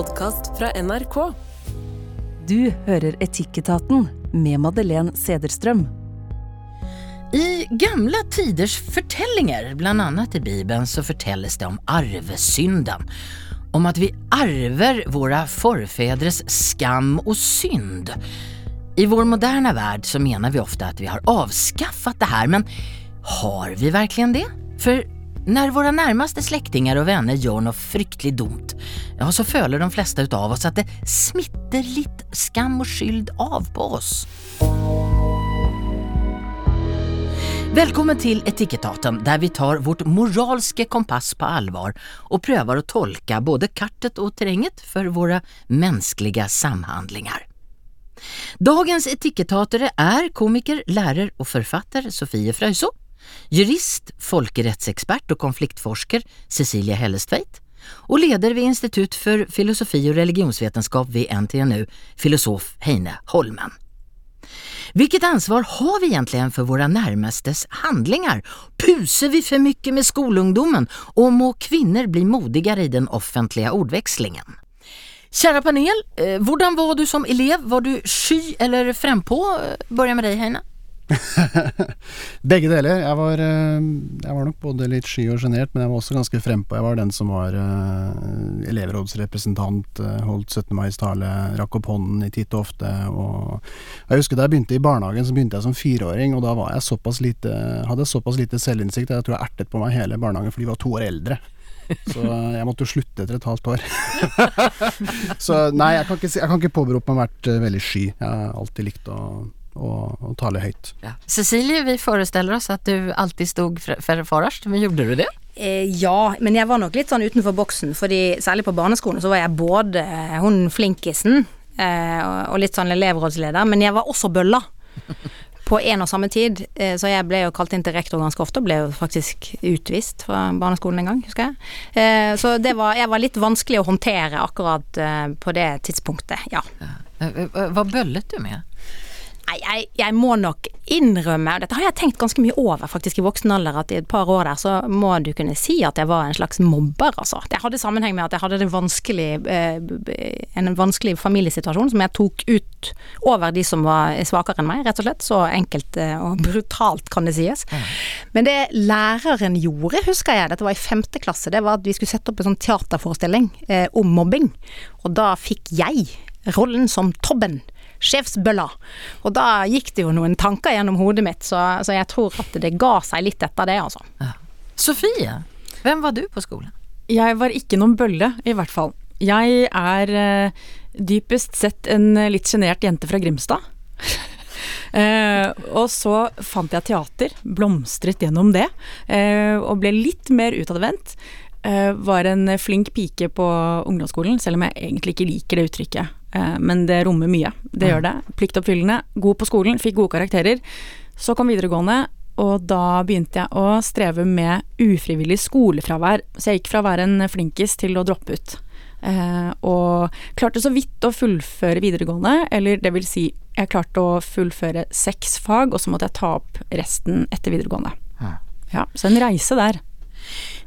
podkast fra NRK. Du hører Etikketaten med Madeleine Sederstrøm. I gamle tiders fortellinger, blant annet i Bibelen, så fortelles det om arvesynden. Om at vi arver våre forfedres skam og synd. I vår moderne värld så mener vi ofte at vi har avskaffat det her, men har vi virkelig det? For når våre nærmeste släktingar og venner gjør noe fryktelig dumt, ja, så føler de fleste av oss at det smitter litt skam og skyld av på oss. Velkommen til Etikettaten, der vi tar vårt moralske kompass på allvar og prøver å tolke både kartet og terrenget for våre menneskelige samhandlinger. Dagens etikettatere er komiker, lærer og forfatter Sofie Frøyso, jurist, folkerettsekspert og konfliktforsker Cecilie Hellestveit, og leder ved Institutt for filosofi og religionsvitenskap ved NTNU, filosof Heine Holmen. Hvilket ansvar har vi egentlig for våre nærmestes handlinger? Puser vi for mye med skoleungdommen, og må kvinner bli modigere i den offentlige ordvekslingen? Kjære panel, eh, hvordan var du som elev? Var du sky eller frempå? Begynner med deg, Heine. Begge deler. Jeg var, eh, jeg var, nok både litt sky og sjenert, men jeg var også ganske frempå. Jeg var den som var uh, elevrådsrepresentant, uh, holdt 17. mai-tale, rakk opp hånden i titt og ofte. Og jeg husker da jeg begynte i barnehagen, så begynte jeg som fireåring, og da jeg såpass lite, hadde jeg såpass lite selvinnsikt at jeg tror jeg ertet på meg hele barnehagen, for de var to år eldre. Så jeg måtte jo slutte etter et halvt år. så nei, jeg kan ikke, jeg kan ikke påberope meg å ha vært veldig sky. Jeg har alltid likt å og, og tale høyt. Ja. Cecilie, vi forestiller oss at du alltid stod forrest, men gjorde du det? Eh, ja, men jeg var nok litt sånn utenfor boksen, fordi særlig på barneskolen så var jeg både hun flinkisen eh, og litt sånn elevrådsleder, men jeg var også bølla. På en og samme tid, eh, så jeg ble jo kalt inn til rektor ganske ofte, og ble jo faktisk utvist fra barneskolen en gang, husker jeg. Eh, så det var, jeg var litt vanskelig å håndtere akkurat eh, på det tidspunktet, ja. Hva bøllet du med? Nei, jeg, jeg, må nok innrømme, og dette har jeg tenkt ganske mye over faktisk i voksen alder, at i et par år der så må du kunne si at jeg var en slags mobber, altså. Det hadde sammenheng med at jeg hadde vanskelig, eh, en vanskelig familiesituasjon som jeg tok ut over de som var svakere enn meg, rett og slett. Så enkelt eh, og brutalt kan det sies. Men det læreren gjorde, husker jeg, dette var i femte klasse, det var at vi skulle sette opp en sånn teaterforestilling eh, om mobbing. Og da fikk jeg rollen som Tobben sjefsbølla. Og da gikk det jo noen tanker gjennom hodet mitt, så, så jeg tror at det ga seg litt etter det, altså. Ja. Sofie, hvem var du på skolen? Jeg var ikke noen bølle, i hvert fall. Jeg er uh, dypest sett en litt sjenert jente fra Grimstad. uh, og så fant jeg teater, blomstret gjennom det, uh, og ble litt mer utadvendt. var en flink pike på ungdomsskolen, selv om jeg egentlig ikke liker det uttrykket. Eh, men det rommer mye. Det gjør det. Pliktoppfyllende, god på skolen, fikk gode karakterer. Så kom videregående, og da begynte jeg å streve med ufrivillig skolefravær. Så jeg gikk fra å være en flinkis til å droppe ut. Eh, og klarte så vidt å fullføre videregående, eller det vil si, jeg klarte å fullføre seks fag, og så måtte jeg ta opp resten etter videregående. Ja, så en reise der.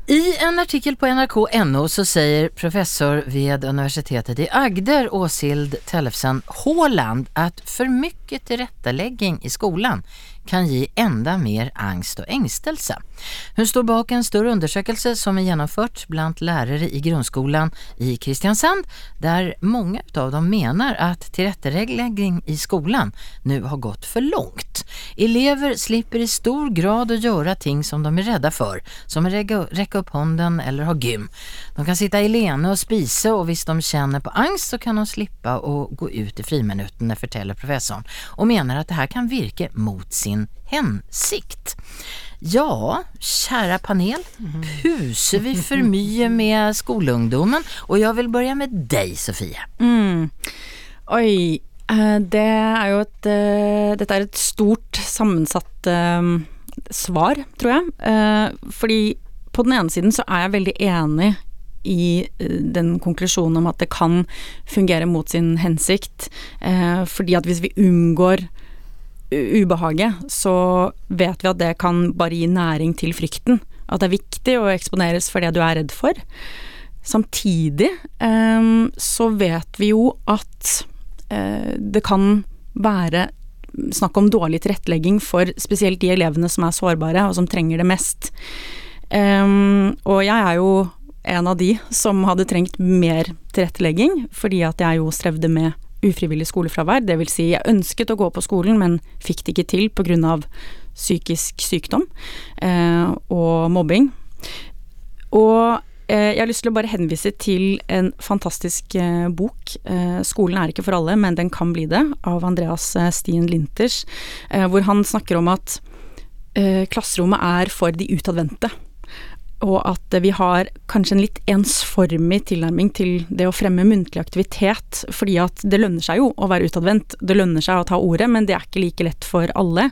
I en artikel på nrk.no så sier professor ved Universitetet i Agder, Åsild Tellefsen Haaland, at for mye tillrättaläggning i skolan kan gi enda mer angst og engstelse. Hun står bak en større undersøkelse som er gjennomført blant lærere i grunnskolen i Kristiansand, der mange av dem mener at tilrettelegging i skolen nå har gått for langt. Elever slipper i stor grad å gjøre ting som de er redde for, som å opp hånden eller ha gym. De kan sitte alene og spise, og hvis de kjenner på angst så kan de slippe å gå ut i friminuttene, forteller professoren, og mener at det her kan virke mot sin hensikt. Ja, kjære panel, puser vi for mye med skoleungdommen? Og jeg vil begynne med deg, Sofie. Mm. Oi, eh, det er jo et uh, Dette er et stort, sammensatt uh, svar, tror jeg. Fordi på den ene siden så er jeg veldig enig i den konklusjonen om at det kan fungere mot sin hensikt. fordi at hvis vi unngår ubehaget, så vet vi at det kan bare gi næring til frykten. At det er viktig å eksponeres for det du er redd for. samtidig eh, så vet vi jo at eh, det kan være snakk om dårlig tilrettelegging for spesielt de elevene som er sårbare, og som trenger det mest. Um, og jeg er jo en av de som hadde trengt mer tilrettelegging, fordi at jeg jo strevde med ufrivillig skolefravær. Det vil si, jeg ønsket å gå på skolen, men fikk det ikke til pga. psykisk sykdom uh, og mobbing. Og Eh, jeg har lyst til å bare henvise til en fantastisk eh, bok, 'Skolen er ikke for alle, men den kan bli det', av Andreas Stien Linters, hvor han snakker om at klasserommet er for de utadvendte. Og at vi har kanskje en litt ensformig tilnærming til det å fremme muntlig aktivitet, fordi at det lønner seg jo å være utadvendt, det lønner seg å ta ordet, men det er ikke like lett for alle.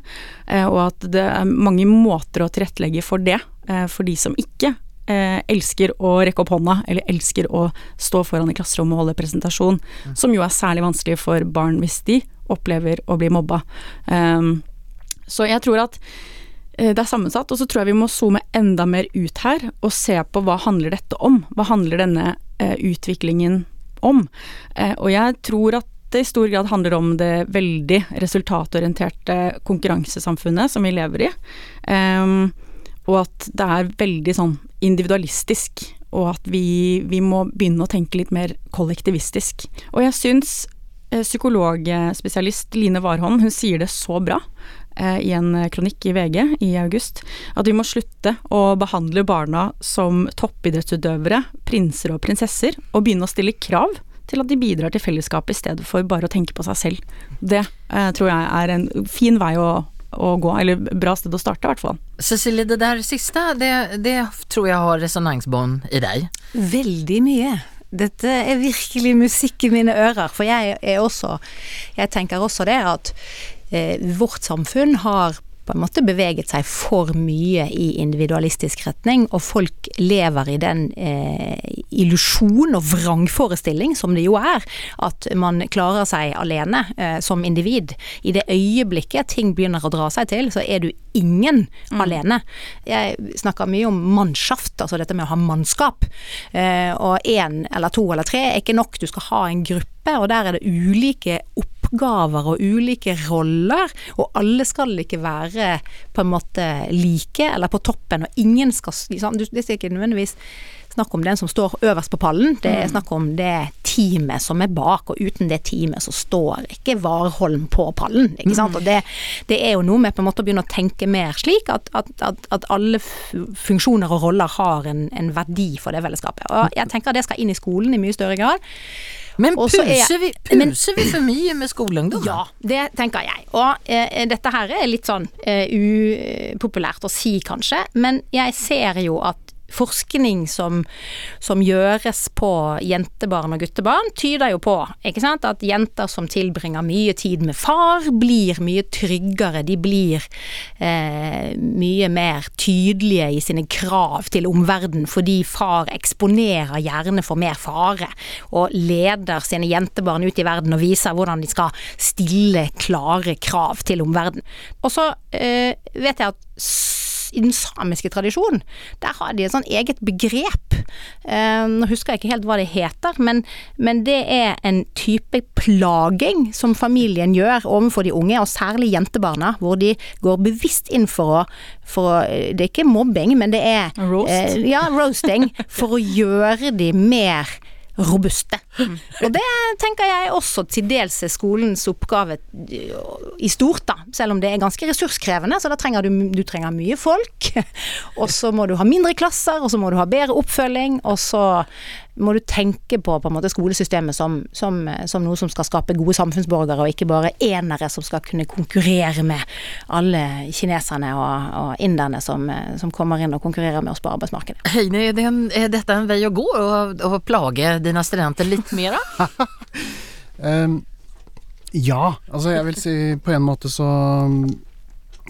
Og at det er mange måter å tilrettelegge for det, for de som ikke eh, elsker å rekke opp hånda, eller elsker å stå foran i klasserommet og holde presentasjon, mm. som jo er særlig vanskelig for barn hvis de opplever å bli mobba. Um, så jeg tror at eh, det er sammensatt, og så tror jeg vi må zoome enda mer ut her og se på hva handler dette om? Hva handler denne eh, utviklingen om? Eh, og jeg tror at det i stor grad handler om det veldig resultatorienterte konkurransesamfunnet som vi lever i. Um, og at det er veldig sånn individualistisk, og at vi, vi må begynne å tenke litt mer kollektivistisk. Og jeg syns eh, psykologspesialist Line Warholm, hun sier det så bra eh, i en kronikk i VG i august, at vi må slutte å behandle barna som toppidrettsutøvere, prinser og prinsesser, og begynne å stille krav til at de bidrar til fellesskapet i stedet for bare å tenke på seg selv. Det eh, tror jeg er en fin vei å, å gå, eller bra sted å starte, i hvert fall. Cecilie, det der siste, det, det tror jeg har resonansbånd i deg? Veldig mye. Dette er virkelig musikk i mine ører, for jeg er også Jeg tenker også det at eh, vårt samfunn har på en måte beveget seg for mye i individualistisk retning, og folk lever i den eh, illusjon og vrangforestilling som det jo er, at man klarer seg alene eh, som individ. I det øyeblikket ting begynner å dra seg til, så er du ingen mm. alene. Jeg snakker mye om mannschaft, altså dette med å ha mannskap. Eh, og én eller to eller tre er ikke nok, du skal ha en gruppe, og der er det ulike oppgaver oppgaver og ulike roller, og alle skal ikke være på en måte like eller på toppen, og ingen skal liksom, Det er ikke nødvendigvis snakk om den som står øverst på pallen, det er mm. snakk om det teamet som er bak, og uten det teamet så står ikke Warholm på pallen. ikke sant? Og det, det er jo noe med på en måte å begynne å tenke mer slik at, at, at, at alle funksjoner og roller har en, en verdi for det fellesskapet. Og jeg tenker at det skal inn i skolen i mye større grad. Men puser, jeg, vi, puser vi for mye med skoleungdom? Ja, det tenker jeg. Og eh, dette her er litt sånn eh, upopulært å si, kanskje, men jeg ser jo at forskning som, som, gjøres på jentebarn og guttebarn, tyder jo på sant, at jenter som tilbringer mye tid med far, blir mye tryggere. De blir eh, mye mer tydelige i sine krav til omverdenen, fordi far eksponerer gjerne for mer fare, og leder sine jentebarn ut i verden og viser hvordan de skal stille klare krav til omverdenen. Og så eh, vet jeg at i den samiske tradisjonen, der har de et sånn eget begrep. Eh, nå husker jeg ikke helt hva det heter, men, men, det er en type plaging som familien gjør overfor de unge, og særlig jentebarna, hvor de går bevisst inn for å, for Det er ikke mobbing, men det er Roast. Eh, ja, roasting. For å gjøre de mer robuste. Mm. Og det tenker jeg også til dels er skolens oppgave i stort, da. Selv om det er ganske ressurskrevende, så da trenger du, du trenger mye folk. Og så må du ha mindre klasser, og så må du ha bedre oppfølging, og så må du tenke på, på måte, skolesystemet som, som, som, noe som skal skape gode samfunnsborgere, og ikke bare enere som skal kunne konkurrere med alle kineserne og, og inderne som, som, kommer inn og konkurrerer med oss på arbeidsmarkedet. Heine, er, det en, er dette en vei å gå, å plage dine studenter litt mer? um, ja, altså jeg vil si på en måte så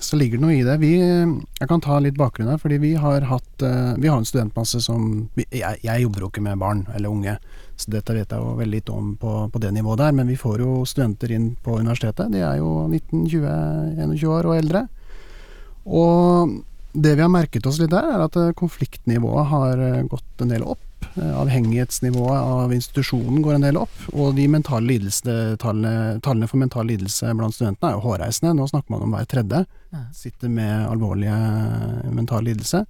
så ligger det noe i det. Vi, jeg kan ta litt bakgrunn her, fordi vi har hatt eh, Vi har en studentmasse som jeg, jeg, jobber jo ikke med barn eller unge, så dette vet jeg jo veldig lite om på, på, det nivået der. Men vi får jo studenter inn på universitetet. De er jo 19-20-21 år og eldre. Og det vi har merket oss litt der, er at eh, konfliktnivået har eh, gått en del opp. Opp. Eh, avhengighetsnivået av institusjonen går en del opp. Og de mentale lidelsene, tallene, tallene for mental lidelse blant studentene er jo hårreisende. Nå snakker man om hver tredje sitter med alvorlige mental lidelse.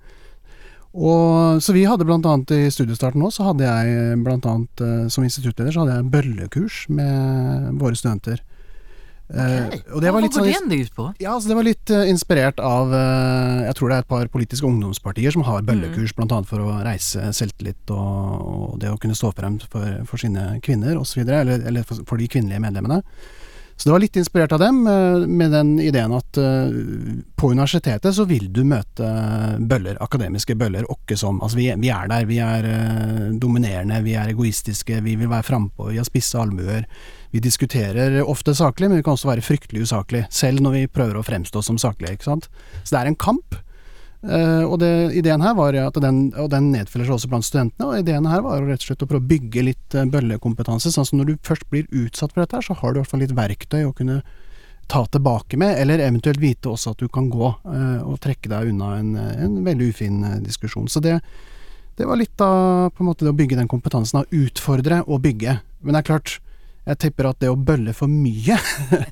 Og, så vi hadde annet i studiestarten nå, så hadde jeg blant annet som instituttleder så hadde jeg bøllekurs med våre studenter. Okay. Uh, og det Hva går sånn, det ut på? Ja, altså det var litt uh, inspirert av uh, Jeg tror det er et par politiske ungdomspartier som har bøllekurs, mm. bl.a. for å reise selvtillit og, og, det å kunne stå frem for, for sine kvinner osv., eller, eller for, for de kvinnelige medlemmene. Så det var litt inspirert av dem, eh, med den ideen at eh, på universitetet så vil du møte bøller, akademiske bøller, åkke som. Altså vi, vi, er der, vi er eh, dominerende, vi er egoistiske, vi vil være frampå, vi har spisse almuer. Vi diskuterer ofte saklig, men vi kan også være fryktelig usaklig, selv når vi prøver å fremstå som saklige, ikke sant. Så det er en kamp. Uh, og det, ideen her var at den, og den nedfeller seg også blant studentene, og ideen her var rett og slett å prøve å bygge litt uh, bøllekompetanse. sånn at når du først blir utsatt for dette, her, så har du i hvert fall litt verktøy å kunne ta tilbake med, eller eventuelt vite også at du kan gå uh, og trekke deg unna en, en veldig ufin diskusjon. Så det, det, var litt av på en måte det å bygge den kompetansen, av utfordre og bygge. Men det er klart, jeg tipper at det å bølle for mye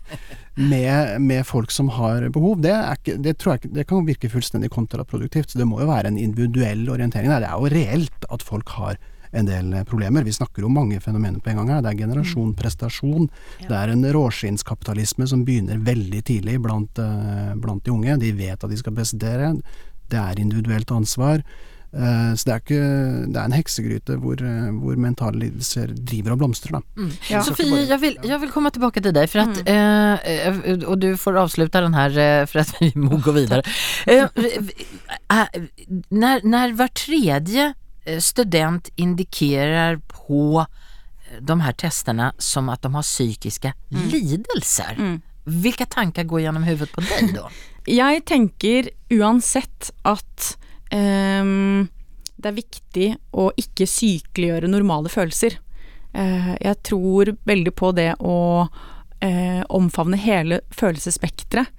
med, med, folk som har behov, det, ikke, det, tror jeg det kan virke fullstendig kontraproduktivt. Så det må jo være en individuell orientering der. Det er jo reelt at folk har en del problemer. Vi snakker om mange fenomener på en gang her. Det er generasjon, mm. prestasjon. Det er en råskinnskapitalisme som begynner veldig tidlig blant, uh, blant de unge. De vet at de skal prestere. Det er individuelt ansvar. Uh, så det er, ikke, det er en heksegryte hvor, uh, hvor mentale lidelser driver og blomstrer. Da. Mm. Ja. Sofie, jeg vil, jeg vil, komme tilbake til deg, for at, mm. uh, og du får avslutte den her for at vi må gå videre. når, når hver tredje student indikerer på de her testene som at de har psykiske mm. lidelser, mm. hvilke tanker går gjennom hodet på deg da? jeg tenker uansett at det er viktig å ikke sykeliggjøre normale følelser. Uh, jeg tror veldig på det å uh, omfavne hele følelsesspekteret,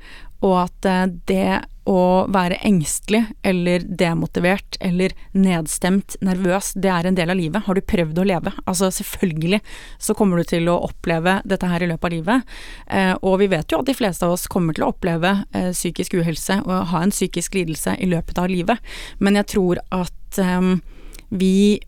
og at uh, det å være engstelig eller demotivert eller nedstemt, nervøs, det er en del av livet. Har du prøvd å leve? Altså selvfølgelig så kommer du til å oppleve dette her i løpet av livet. Eh, og vi vet jo at de fleste av oss kommer til å oppleve eh, psykisk uhelse og ha en psykisk lidelse i løpet av livet. Men jeg tror at eh, vi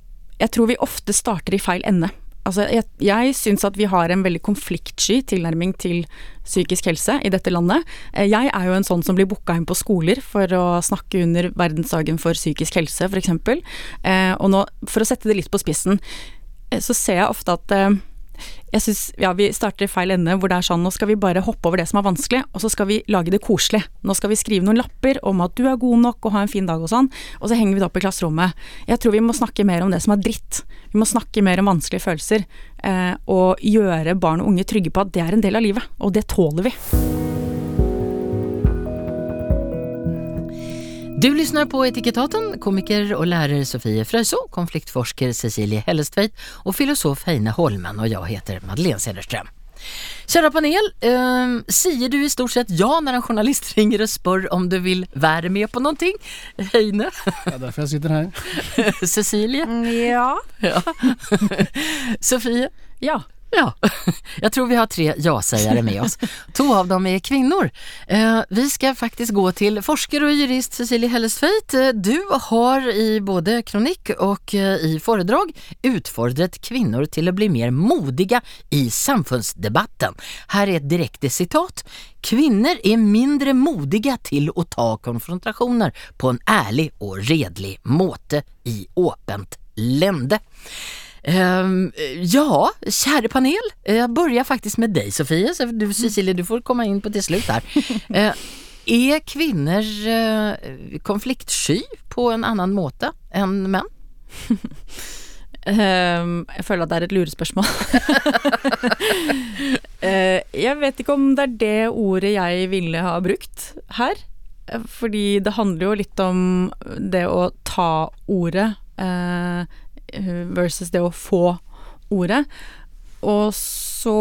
Jeg tror vi ofte starter i feil ende. Altså, jeg, jeg syns at vi har en veldig konfliktsky tilnærming til psykisk helse i dette landet. Eh, jeg er jo en sånn som blir booka inn på skoler for å snakke under verdensdagen for psykisk helse, f.eks. Eh, og nå, for å sette det litt på spissen, eh, så ser jeg ofte at jeg syns ja, vi starter i feil ende, hvor det er sånn nå skal vi bare hoppe over det som er vanskelig, og så skal vi lage det koselig. Nå skal vi skrive noen lapper om at du er god nok og ha en fin dag og sånn, og så henger vi det opp i klasserommet. Jeg tror vi må snakke mer om det som er dritt. Vi må snakke mer om vanskelige følelser, eh, og gjøre barn og unge trygge på at det er en del av livet, og det tåler vi. Du lyssnar på Etikettaten, komiker og lærer Sofie Frøyso, konfliktforsker Cecilie Hellestveit og filosof Heine Holmen og jeg heter Madeleine Cederström. Kära panel, eh, sier du i stort sett ja når en journalist ringer og spør om du vil være med på noe? Heine? Det er derfor jeg sitter her. Cecilie? Ja. ja. Sofie? Ja. Ja, jag tror vi har tre ja-sägare med oss. To av dem er kvinnor. Eh, vi skal faktisk gå til forsker og jurist Cecilie Hellestveit. Eh, du har i både kronikk og eh, i foredrag utfordret kvinner til å bli mer modige i samfunnsdebatten. Her er et direkte sitat. Kvinner er mindre modige til å ta konfrontasjoner på en ærlig og redelig måte i åpent lende. Um, ja, kjære panel. Jeg begynner faktisk med deg, Sofie. Så du, Cecilie, du får komme inn på til slutt her. Er kvinner uh, konfliktsky på en annen måte enn menn? um, jeg føler at det er et lurespørsmål. uh, jeg vet ikke om det er det ordet jeg ville ha brukt her. Fordi det handler jo litt om det å ta ordet. Uh, Eh, versus det å få ordet. Og så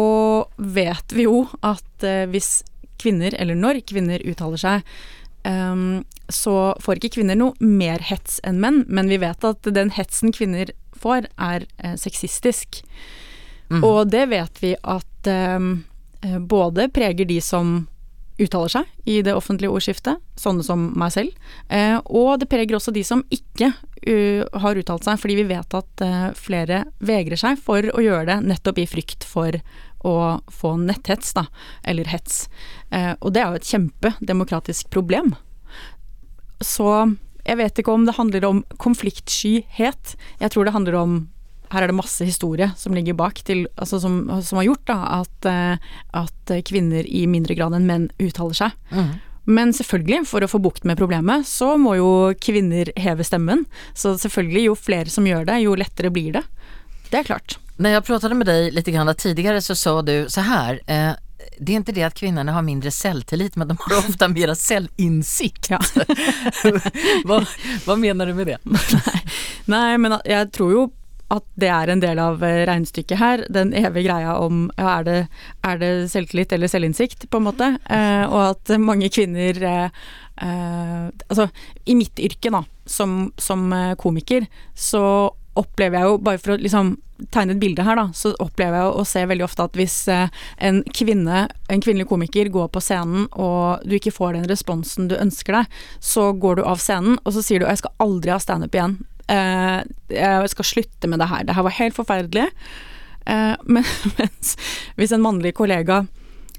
vet vi jo at eh, hvis kvinner, eller når kvinner uttaler seg, um, så får ikke kvinner noe mer hets enn menn, men vi vet at den hetsen kvinner får, er eh, sexistisk. Mm. Og det vet vi at um, både preger de som uttaler seg i det offentlige ordskiftet, sånne som meg selv, eh, og det preger også de som ikke uh, har uttalt seg, fordi vi vet at uh, flere vegrer seg for å gjøre det nettopp i frykt for å få netthets, da, eller hets. Eh, og det er jo et kjempedemokratisk problem. Så jeg vet ikke om det handler om konfliktskyhet. Jeg tror det handler om her er det masse historie som ligger bak, til, altså som, som, har gjort da, at, eh, at, kvinner i mindre grad enn menn uttaler seg. Mm. Men selvfølgelig, for å få bukt med problemet, så må jo kvinner heve stemmen. Så selvfølgelig, jo flere som gjør det, jo lettere blir det. Det er klart. Når jeg pratet med deg litt grann tidligere, så sa du så her. eh, det er ikke det at kvinnene har mindre selvtillit, men de har ofte mer selvinnsikt. Ja. hva, hva, mener du med det? Nei, men jeg tror jo at det er en del av eh, regnestykket her. Den evige greia om ja, er, det, er det selvtillit eller selvinnsikt, på en måte. Eh, og at mange kvinner eh, eh, Altså, i mitt yrke, da, som, som eh, komiker, så opplever jeg jo, bare for å liksom tegne et bilde her, da, så opplever jeg å se veldig ofte at hvis en kvinne, en kvinnelig komiker går på scenen og du ikke får den responsen du ønsker deg, så går du av scenen og så sier du 'jeg skal aldri ha standup igjen'. Eh, jeg skal slutte med det her. Det her var helt forferdelig. Eh, men mens hvis en mannlig kollega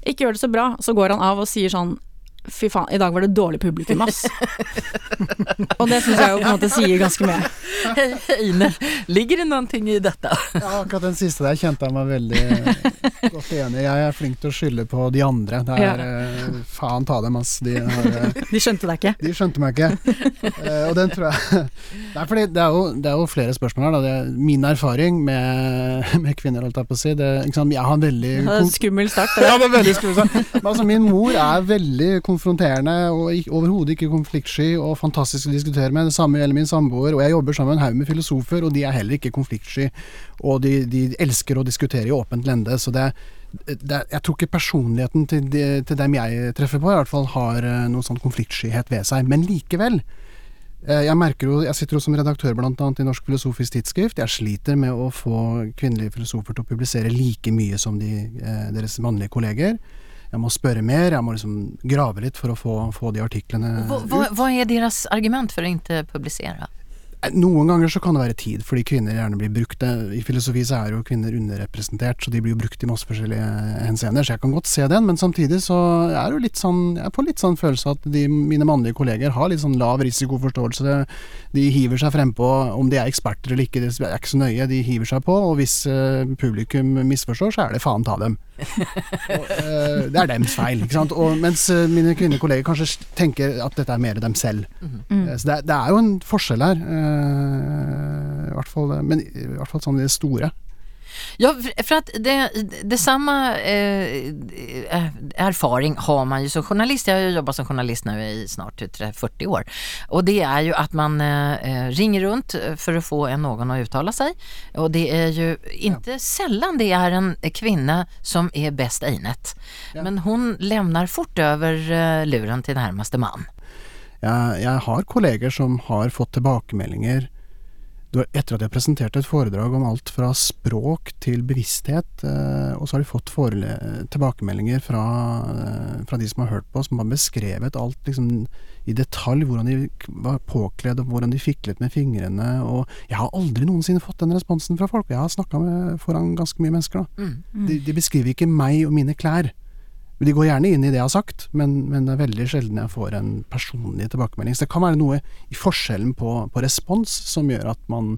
ikke gjør det så bra, så går han av og sier sånn Fy faen, i dag var det dårlig publikum, ass. og det syns jeg jo på en måte sier ganske mye. Hej, Heine, ligger det noen ting i dette? Ja, akkurat den siste der kjente jeg meg veldig godt enig i. Jeg er flink til å skylde på de andre. Det er ja. faen ta dem, ass. De, har, eh, De skjønte deg ikke? de skjønte meg ikke. Eh, og den tror jeg Nei, fordi det er jo, det er jo flere spørsmål her. Da. Det er min erfaring med, med kvinner, holdt jeg på å si. Det, ikke sant? Jeg har en veldig er skummel start. ja, det er veldig skummelt. Men altså, min mor er veldig konfronterende og overhodet ikke konfliktsky og fantastisk å diskutere med. Det samme gjelder min samboer, og jeg jobber sammen med en haug med filosofer, og de er heller ikke konfliktsky. Og de, de elsker å diskutere i åpent lende. Så det, det Jeg tror ikke personligheten til, de, til dem jeg treffer på, i hvert fall har noen sånn konfliktskyhet ved seg. Men likevel. eh, Jeg merker jo, jeg sitter jo som redaktør annet i Norsk Filosofisk Tidsskrift. Jeg sliter med å få kvinnelige filosofer til å publisere like mye som de, eh, deres mannlige kolleger. Jeg må spørre mer, jeg må liksom grave litt for å få, få de artiklene Vad, ut. Hva, hva er deres argument for å ikke publicera? Eh, Noen ganger så kan det være tid, fordi kvinner gjerne blir brukt. I filosofi så er jo kvinner underrepresentert, så de blir jo brukt i masse forskjellige henseender. Så jeg kan godt se den, men samtidig så er det jo litt sånn Jeg får litt sånn følelse at de, mine mannlige kolleger har litt sånn lav risikoforståelse. De hiver seg frempå, om de er eksperter eller ikke, det er ikke så nøye. De hiver seg på, og hvis eh, publikum misforstår, så er det faen ta dem. og, eh, det er dems feil, ikke sant. Og, mens mine kvinnekolleger kanskje tenker at dette er mer dem selv. Mm. Så det er, det er jo en forskjell her. Eh, I hvert fall, men i hvert fall sånn i det store. Ja, för- at att det, det samme eh, eh, erfaring har man ju som journalist. Jag har jo jobbat som journalist nu i snart 40 år. Och det är ju att man eh, ringer runt för att få en någon att uttala sig. Och det är ju inte sällan det är en kvinna som är bäst einet. Ja. Men hon lämnar fort över eh, luren till närmaste man. Jeg, jeg har kolleger som har fått tilbakemeldinger etter at jeg presenterte et foredrag om alt fra språk til bevissthet, eh, og så har de fått tilbakemeldinger fra, eh, fra de som har hørt på, som har beskrevet alt liksom, i detalj, hvordan de var påkledd, og hvordan de fiklet med fingrene. Og jeg har aldri noensinne fått den responsen fra folk. Jeg har snakka foran ganske mye mennesker. da. Mm. De, de beskriver ikke meg og mine klær. De går gjerne inn i det jeg har sagt, men, men det er veldig sjelden jeg får en personlig tilbakemelding. Så det kan være noe i forskjellen på, på respons som gjør at man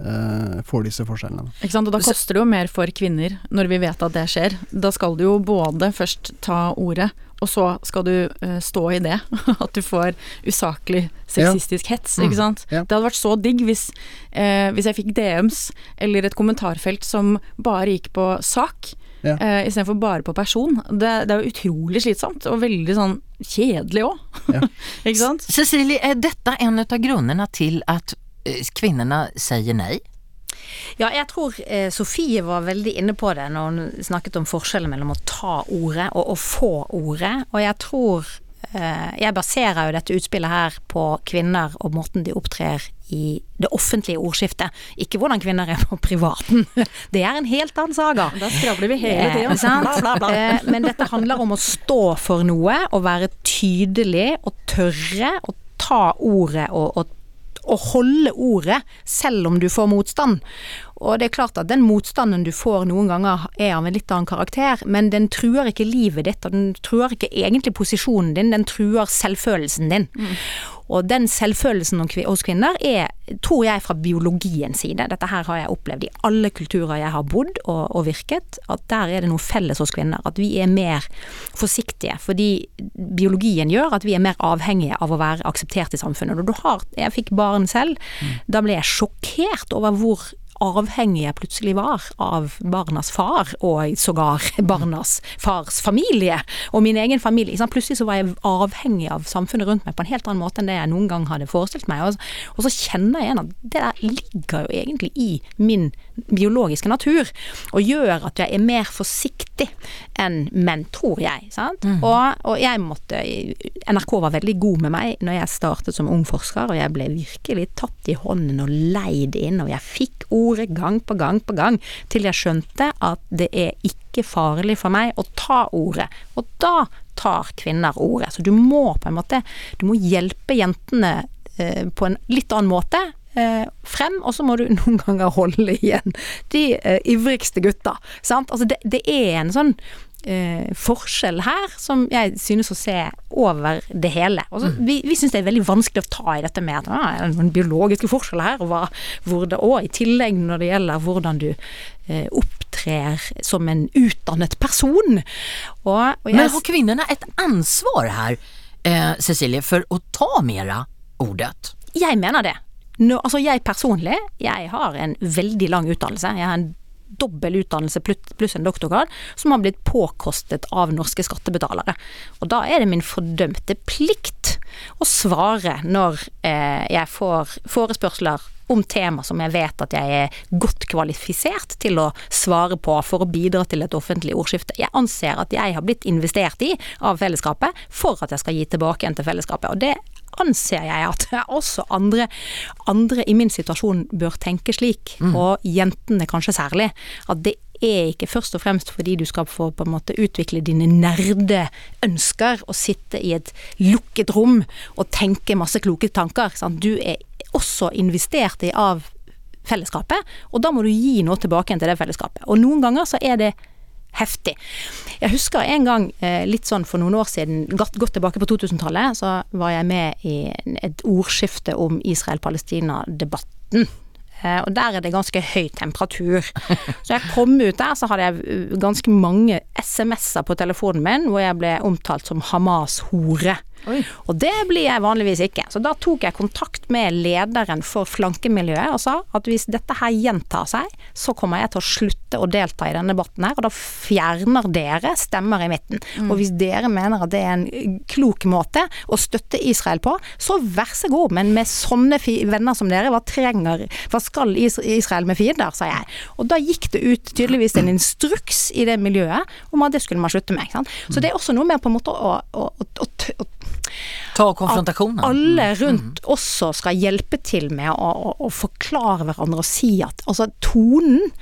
eh, får disse forskjellene. Ikke sant? Og da koster det jo mer for kvinner når vi vet at det skjer. Da skal du jo både først ta ordet, og så skal du eh, stå i det. At du får usaklig sexistisk hets, ikke sant. Ja. Det hadde vært så digg hvis, eh, hvis jeg fikk DMs eller et kommentarfelt som bare gikk på sak. Ja. Uh, Istedenfor bare på person. Det, det er jo utrolig slitsomt, og veldig sånn kjedelig òg. Ja. ikke sant? Cecilie, er dette en av grunnene til at kvinnene sier nei? Ja, jeg tror eh, Sofie var veldig inne på det når hun snakket om forskjellen mellom å ta ordet og å få ordet. Og jeg tror eh, Jeg baserer jo dette utspillet her på kvinner og måten de opptrer i det offentlige ordskiftet, ikke hvordan kvinner er på privaten. Det er en helt annen saga. Da skravler vi hele tida. Eh? Eh, Men dette handler om å stå for noe, og være tydelig og tørre å ta ordet og, og å holde ordet selv om du får motstand. Og det er klart at den motstanden du får noen ganger er av en litt annen karakter, men den truer ikke livet ditt, og den truer ikke egentlig posisjonen din, den truer selvfølelsen din. Og den selvfølelsen hos kvinner er, tror jeg, fra biologiens side. Dette her har jeg opplevd i alle kulturer jeg har bodd og, og virket, at der er det noe felles hos kvinner. At vi er mer forsiktige, fordi biologien gjør at vi er mer avhengige av å være akseptert i samfunnet. Når du har Jeg fikk barn selv, da ble jeg sjokkert over hvor avhengig jeg plutselig var av barnas far, og sågar barnas fars familie, og min egen familie. Plutselig så var jeg avhengig av samfunnet rundt meg på en helt annen måte enn det jeg noen gang hadde forestilt meg. Og så kjenner jeg igjen at det der ligger jo egentlig i min biologiske natur, og gjør at jeg er mer forsiktig enn menn, tror jeg. Sant? Og, og jeg måtte NRK var veldig god med meg når jeg startet som ung forsker, og jeg ble virkelig tatt i hånden og leid inn, og jeg fikk ordet gang på gang på gang, til jeg skjønte at det er ikke farlig for meg å ta ordet. Og da tar kvinner ordet. Så du må på en måte Du må hjelpe jentene eh, på en litt annen måte frem, og så må du noen ganger holde igjen de eh, ivrigste gutta. Sant? Altså det, det er en sånn eh, forskjell her som jeg synes å se over det hele. Og mm. vi vi syns det er veldig vanskelig å ta i dette med at ah, er noen biologiske forskjeller her, og, hva, hvor det, og i tillegg når det gjelder hvordan du eh, opptrer som en utdannet person. Og, og jeg, Men har kvinnene et ansvar her, eh, Cecilie, for å ta mera ordet? jeg mener det. Nå, altså jeg personlig, jeg har en veldig lang utdannelse. Jeg har en dobbel utdannelse pluss en doktorgrad, som har blitt påkostet av norske skattebetalere. Og da er det min fordømte plikt å svare når eh, jeg får forespørsler om tema som jeg vet at jeg er godt kvalifisert til å svare på for å bidra til et offentlig ordskifte. Jeg anser at jeg har blitt investert i av fellesskapet for at jeg skal gi tilbake igjen til fellesskapet. Og det anser jeg at også andre, andre i min situasjon bør tenke slik, og jentene kanskje særlig. At det er ikke først og fremst fordi du skal få på en måte utvikle dine nerdeønsker og sitte i et lukket rom og tenke masse kloke tanker. Sant? Du er også investert i av fellesskapet, og da må du gi noe tilbake til det fellesskapet. Og noen ganger så er det heftig. Jeg husker en gang, eh, litt sånn for noen år siden, godt, tilbake på 2000-tallet, så var jeg med i et ordskifte om Israel-Palestina-debatten. Eh, Og der er det ganske høy temperatur. Så jeg kom ut der, så hadde jeg uh, ganske mange SMS-er på telefonen min hvor jeg ble omtalt som Hamas-hore. Og det blir jeg vanligvis ikke. Så da tok jeg kontakt med lederen for flankemiljøet og sa at hvis dette her gjentar seg, så kommer jeg til å slutte å delta i denne debatten her, og da fjerner dere stemmer i midten. Og hvis dere mener at det er en klok måte å støtte Israel på, så vær så god, men med sånne venner som dere, hva trenger Hva skal Israel med fiender, sa jeg. Og da gikk det ut tydeligvis en instruks i det miljøet om at det skulle man slutte med. Så det er også noe med på en måte å, å, å, å, å Ta konfrontasjonen. alle rundt også skal hjelpe til med å, å, å forklare hverandre og si at altså tonen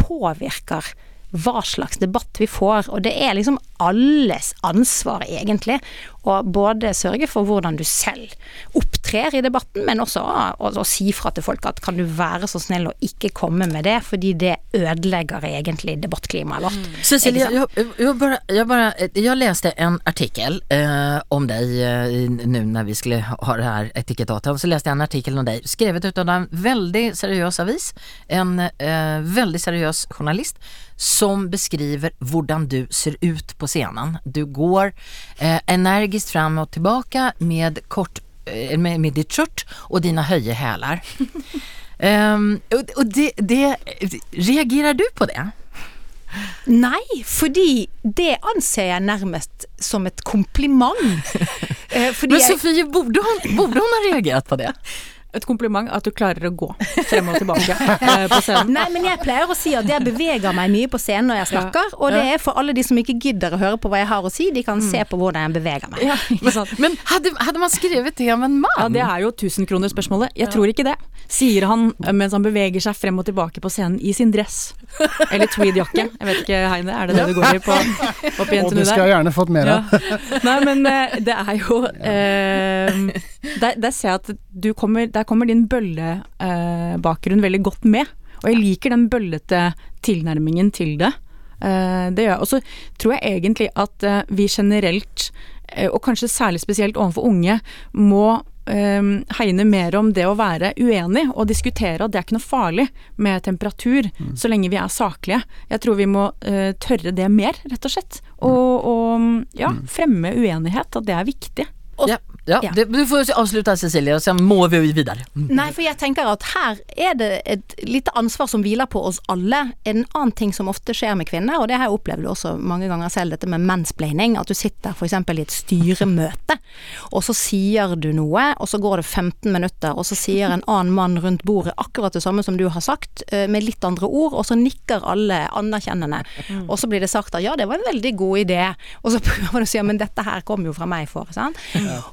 påvirker hva slags debatt vi får, og det er liksom alles ansvar egentlig å både sørge for hvordan du selv opptrer i debatten, men også å, å, si fra til folk at kan du være så snill å ikke komme med det, fordi det ødelegger egentlig debattklimaet vårt. Mm. Cecilie, jeg, jeg, jeg, bara, jag, bara, jag en artikkel eh, om deg nå når vi skulle ha det her etikettatet. Så leste jeg en artikkel om deg skrevet ut av en veldig seriøs avis. En eh, veldig seriøs journalist som beskriver hvordan du ser ut på scenen. Du går eh, energiskt fram och tillbaka med, kort, eh, med, med ditt skjort och dina höje hälar. Ehm, och och det, det, reagerar du på det? Nei, fordi det anser jeg nærmest som et kompliment. Eh, Men Sofie, borde hon, borde hon ha reagerat på det? et kompliment at du klarer å gå frem og tilbake eh, på scenen. Nei, men jeg pleier å si at jeg beveger meg mye på scenen når jeg snakker, og det er for alle de som ikke gidder å høre på hva jeg har å si, de kan se på hvordan jeg beveger meg. Ja? Men hadde, hadde man skrevet det om en mann? Ja, det er jo tusenkronerspørsmålet. Jeg tror ikke det. Sier han eh, mens han beveger seg frem og tilbake på scenen i sin dress. Eller tweedjakke. Jeg vet ikke, Heine, er det det du går i på, opp i Og NTNU det skal der? jeg gjerne fått mer av. Ja. Nei, men eh, det er jo eh, der, der ser jeg at kommer Der kommer din bøllebakgrunn veldig godt med. Og jeg liker den bøllete tilnærmingen til det. Eh, det gjør jeg. Og så tror jeg egentlig at eh, vi generelt, eh, og kanskje særlig spesielt overfor unge, må eh, hegne mer om det å være uenig og diskutere at det er ikke noe farlig med temperatur, så lenge vi er saklige. Jeg tror vi må eh, tørre det mer, rett og slett. Og, og ja, fremme uenighet, at det er viktig. ja, ja. Ja. Det, du får avslutte Cecilie, og så må vi videre. Nei, for jeg tenker at her er det et lite ansvar som hviler på oss alle. En annen ting som ofte skjer med kvinner, og det har jeg opplevd også mange ganger selv, dette med mansplaining. At du sitter f.eks. i et styremøte, og så sier du noe, og så går det 15 minutter, og så sier en annen mann rundt bordet akkurat det samme som du har sagt, eh, med litt andre ord, og så nikker alle anerkjennende. Og så blir det sagt at ja, det var en veldig god idé, og så prøver du å si ja, men dette her kom jo fra meg for, sant.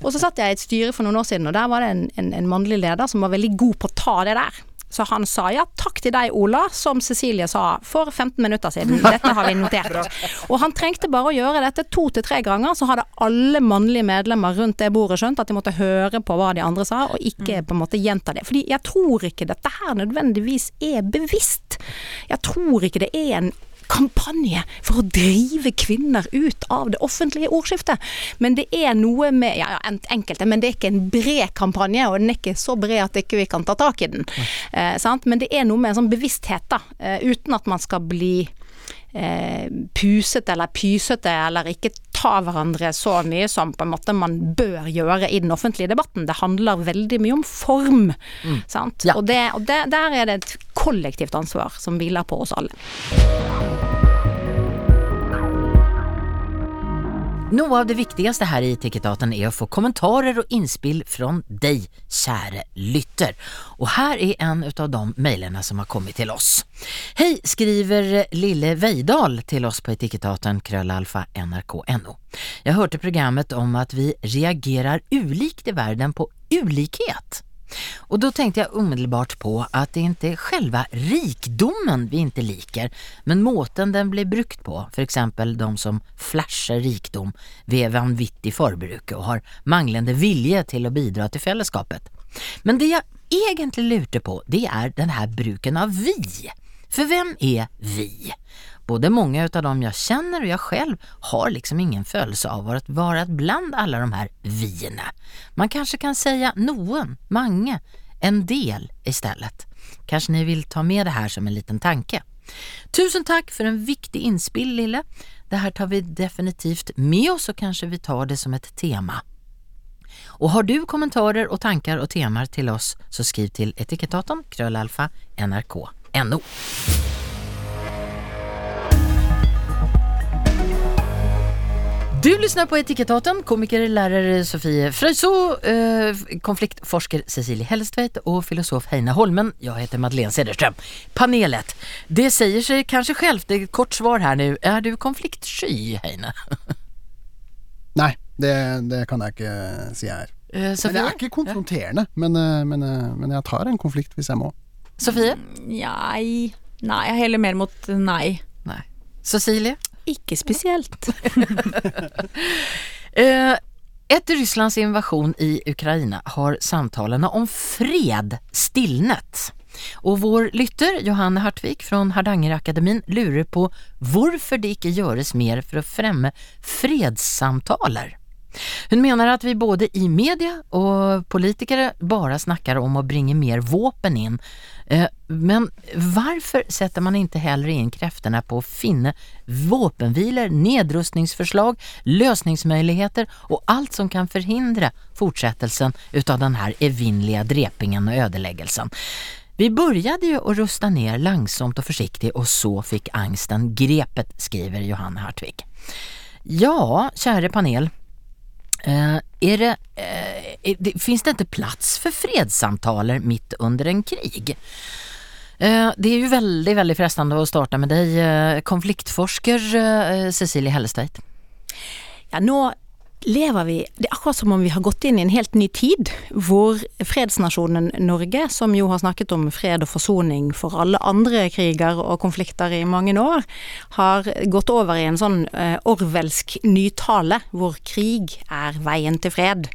Og så satt jeg i et styre for noen år siden, og der var det en, en, en mannlig leder som var veldig god på å ta det der. Så han sa ja, takk til deg Ola, som Cecilie sa for 15 minutter siden. Dette har vi notert. Og han trengte bare å gjøre dette to til tre ganger, så hadde alle mannlige medlemmer rundt det bordet skjønt at de måtte høre på hva de andre sa, og ikke på en måte gjenta det. Fordi jeg tror ikke dette her nødvendigvis er bevisst. Jeg tror ikke det er en kampanje for å drive kvinner ut av det offentlige ordskiftet. Men det er noe med ja, ja, en- enkelte, men det er ikke en bred kampanje, og den er ikke så bred at ikke vi kan ta tak i den. Eh, sant? Men det er noe med en sånn bevissthet, da, eh, uten at man skal bli eh, pusete eller pysete, eller ikke ta hverandre så mye som på en måte man bør gjøre i den offentlige debatten. Det handler veldig mye om form. Sant? Ja. Og, det, og det, der er det et kollektivt ansvar som hviler på oss alle. Noe av det viktigste her i Etikettaten er å få kommentarer og innspill fra deg, kjære lytter. Og her er en av de mailene som har kommet til oss. Hej, skriver Lille Veidal til oss på Etikettaten krøllalfa NRK NO. hørte programmet om at vi reagerer ulikt i verden på ulikhet. Och då tänkte jag omedelbart på att det inte är själva rikdomen vi inte liker, men måten den blir brukt på. För exempel de som flashar rikdom ved vanvittig forbruke och har manglende vilje till att bidra till fällskapet. Men det jag egentligen lurer på, det är den här bruken av vi. För vem är vi? Både många utav dem jag känner och jag själv har liksom ingen födelse av att vara bland alla de här vierna. Man kanske kan säga noen, mange, en del istället. Kanske ni vill ta med det här som en liten tanke. Tusen takk for en viktig innspill, Lille. Det her tar vi definitivt med oss og kanskje vi tar det som et tema. Og har du kommentarer og tanker og temaer til oss så skriv til etikettaten krøllalfa NRK Du lyssnar på Etikettaten, komiker, lärare Sofie Fröjso, eh, konfliktforsker Cecilie Hellstveit och filosof Heina Holmen. Jag heter Madeleine Cederström. Panelet, det säger sig kanske självt, det är ett kort svar här nu. Är du konfliktsky, Heina? Nei, det, det kan jeg ikke si jeg er. Eh, Men det jeg er ikke konfronterende, men, eh, men, eh, men jeg tar en konflikt hvis jeg må. Sofie? Nei. Nei, jeg heller mer mot nei. Nej. Cecilie? Ikke spesielt. Etter Efter Rysslands invasion i Ukraina har samtalene om fred stillnet. Og vår lytter, Johanne Hartvig fra Hardangerakademin, lurer på hvorfor det ikke gjøres mer for å fremme fredssamtaler. Hun mener at vi både i media og politikere bare snakker om å bringe mer våpen inn. Eh, Men varför setter man ikke heller inn kreftene på å finne våpenhviler, nedrustningsforslag, løsningsmöjligheter og alt som kan forhindre fortsettelsen utav den här drepingen og ødeleggelsen. Vi började ju att rusta ner langsomt och försiktigt och så fick angsten grepet, skriver Johan Hartvig. Ja, käre panel. Eh, är det, eh, det, finns det inte plats för fredssamtaler mitt under en krig? Eh, det är ju väldigt, väldigt frestande att starta med dig, eh, konfliktforsker Cecilie Hellestveit. Ja, nå lever vi Det er akkurat som om vi har gått inn i en helt ny tid, hvor fredsnasjonen Norge, som jo har snakket om fred og forsoning for alle andre kriger og konflikter i mange år, har gått over i en sånn orvelsk nytale, hvor krig er veien til fred.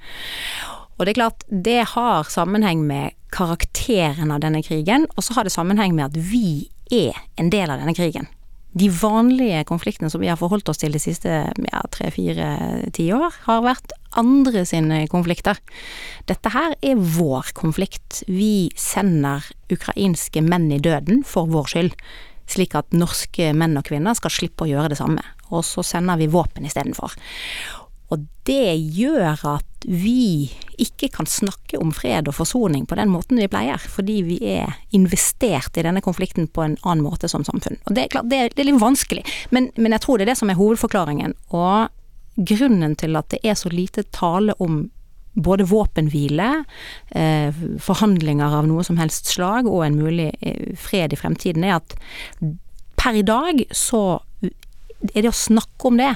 Og det er klart, det har sammenheng med karakteren av denne krigen, og så har det sammenheng med at vi er en del av denne krigen de vanlige konfliktene som vi har forholdt oss til de siste ja, tre-fire tiår, har vært andre sine konflikter. Dette her er vår konflikt. Vi sender ukrainske menn i døden for vår skyld, slik at norske menn og kvinner skal slippe å gjøre det samme. Og så sender vi våpen istedenfor. Og det gjør at vi ikke kan snakke om fred og forsoning på den måten vi pleier, fordi vi er investert i denne konflikten på en annen måte som samfunn. Og det er klart, det er, det er litt vanskelig, men, men jeg tror det er det som er hovedforklaringen. Og grunnen til at det er så lite tale om både våpenhvile, eh, forhandlinger av noe som helst slag og en mulig eh, fred i fremtiden, er at per i dag så er det å snakke om det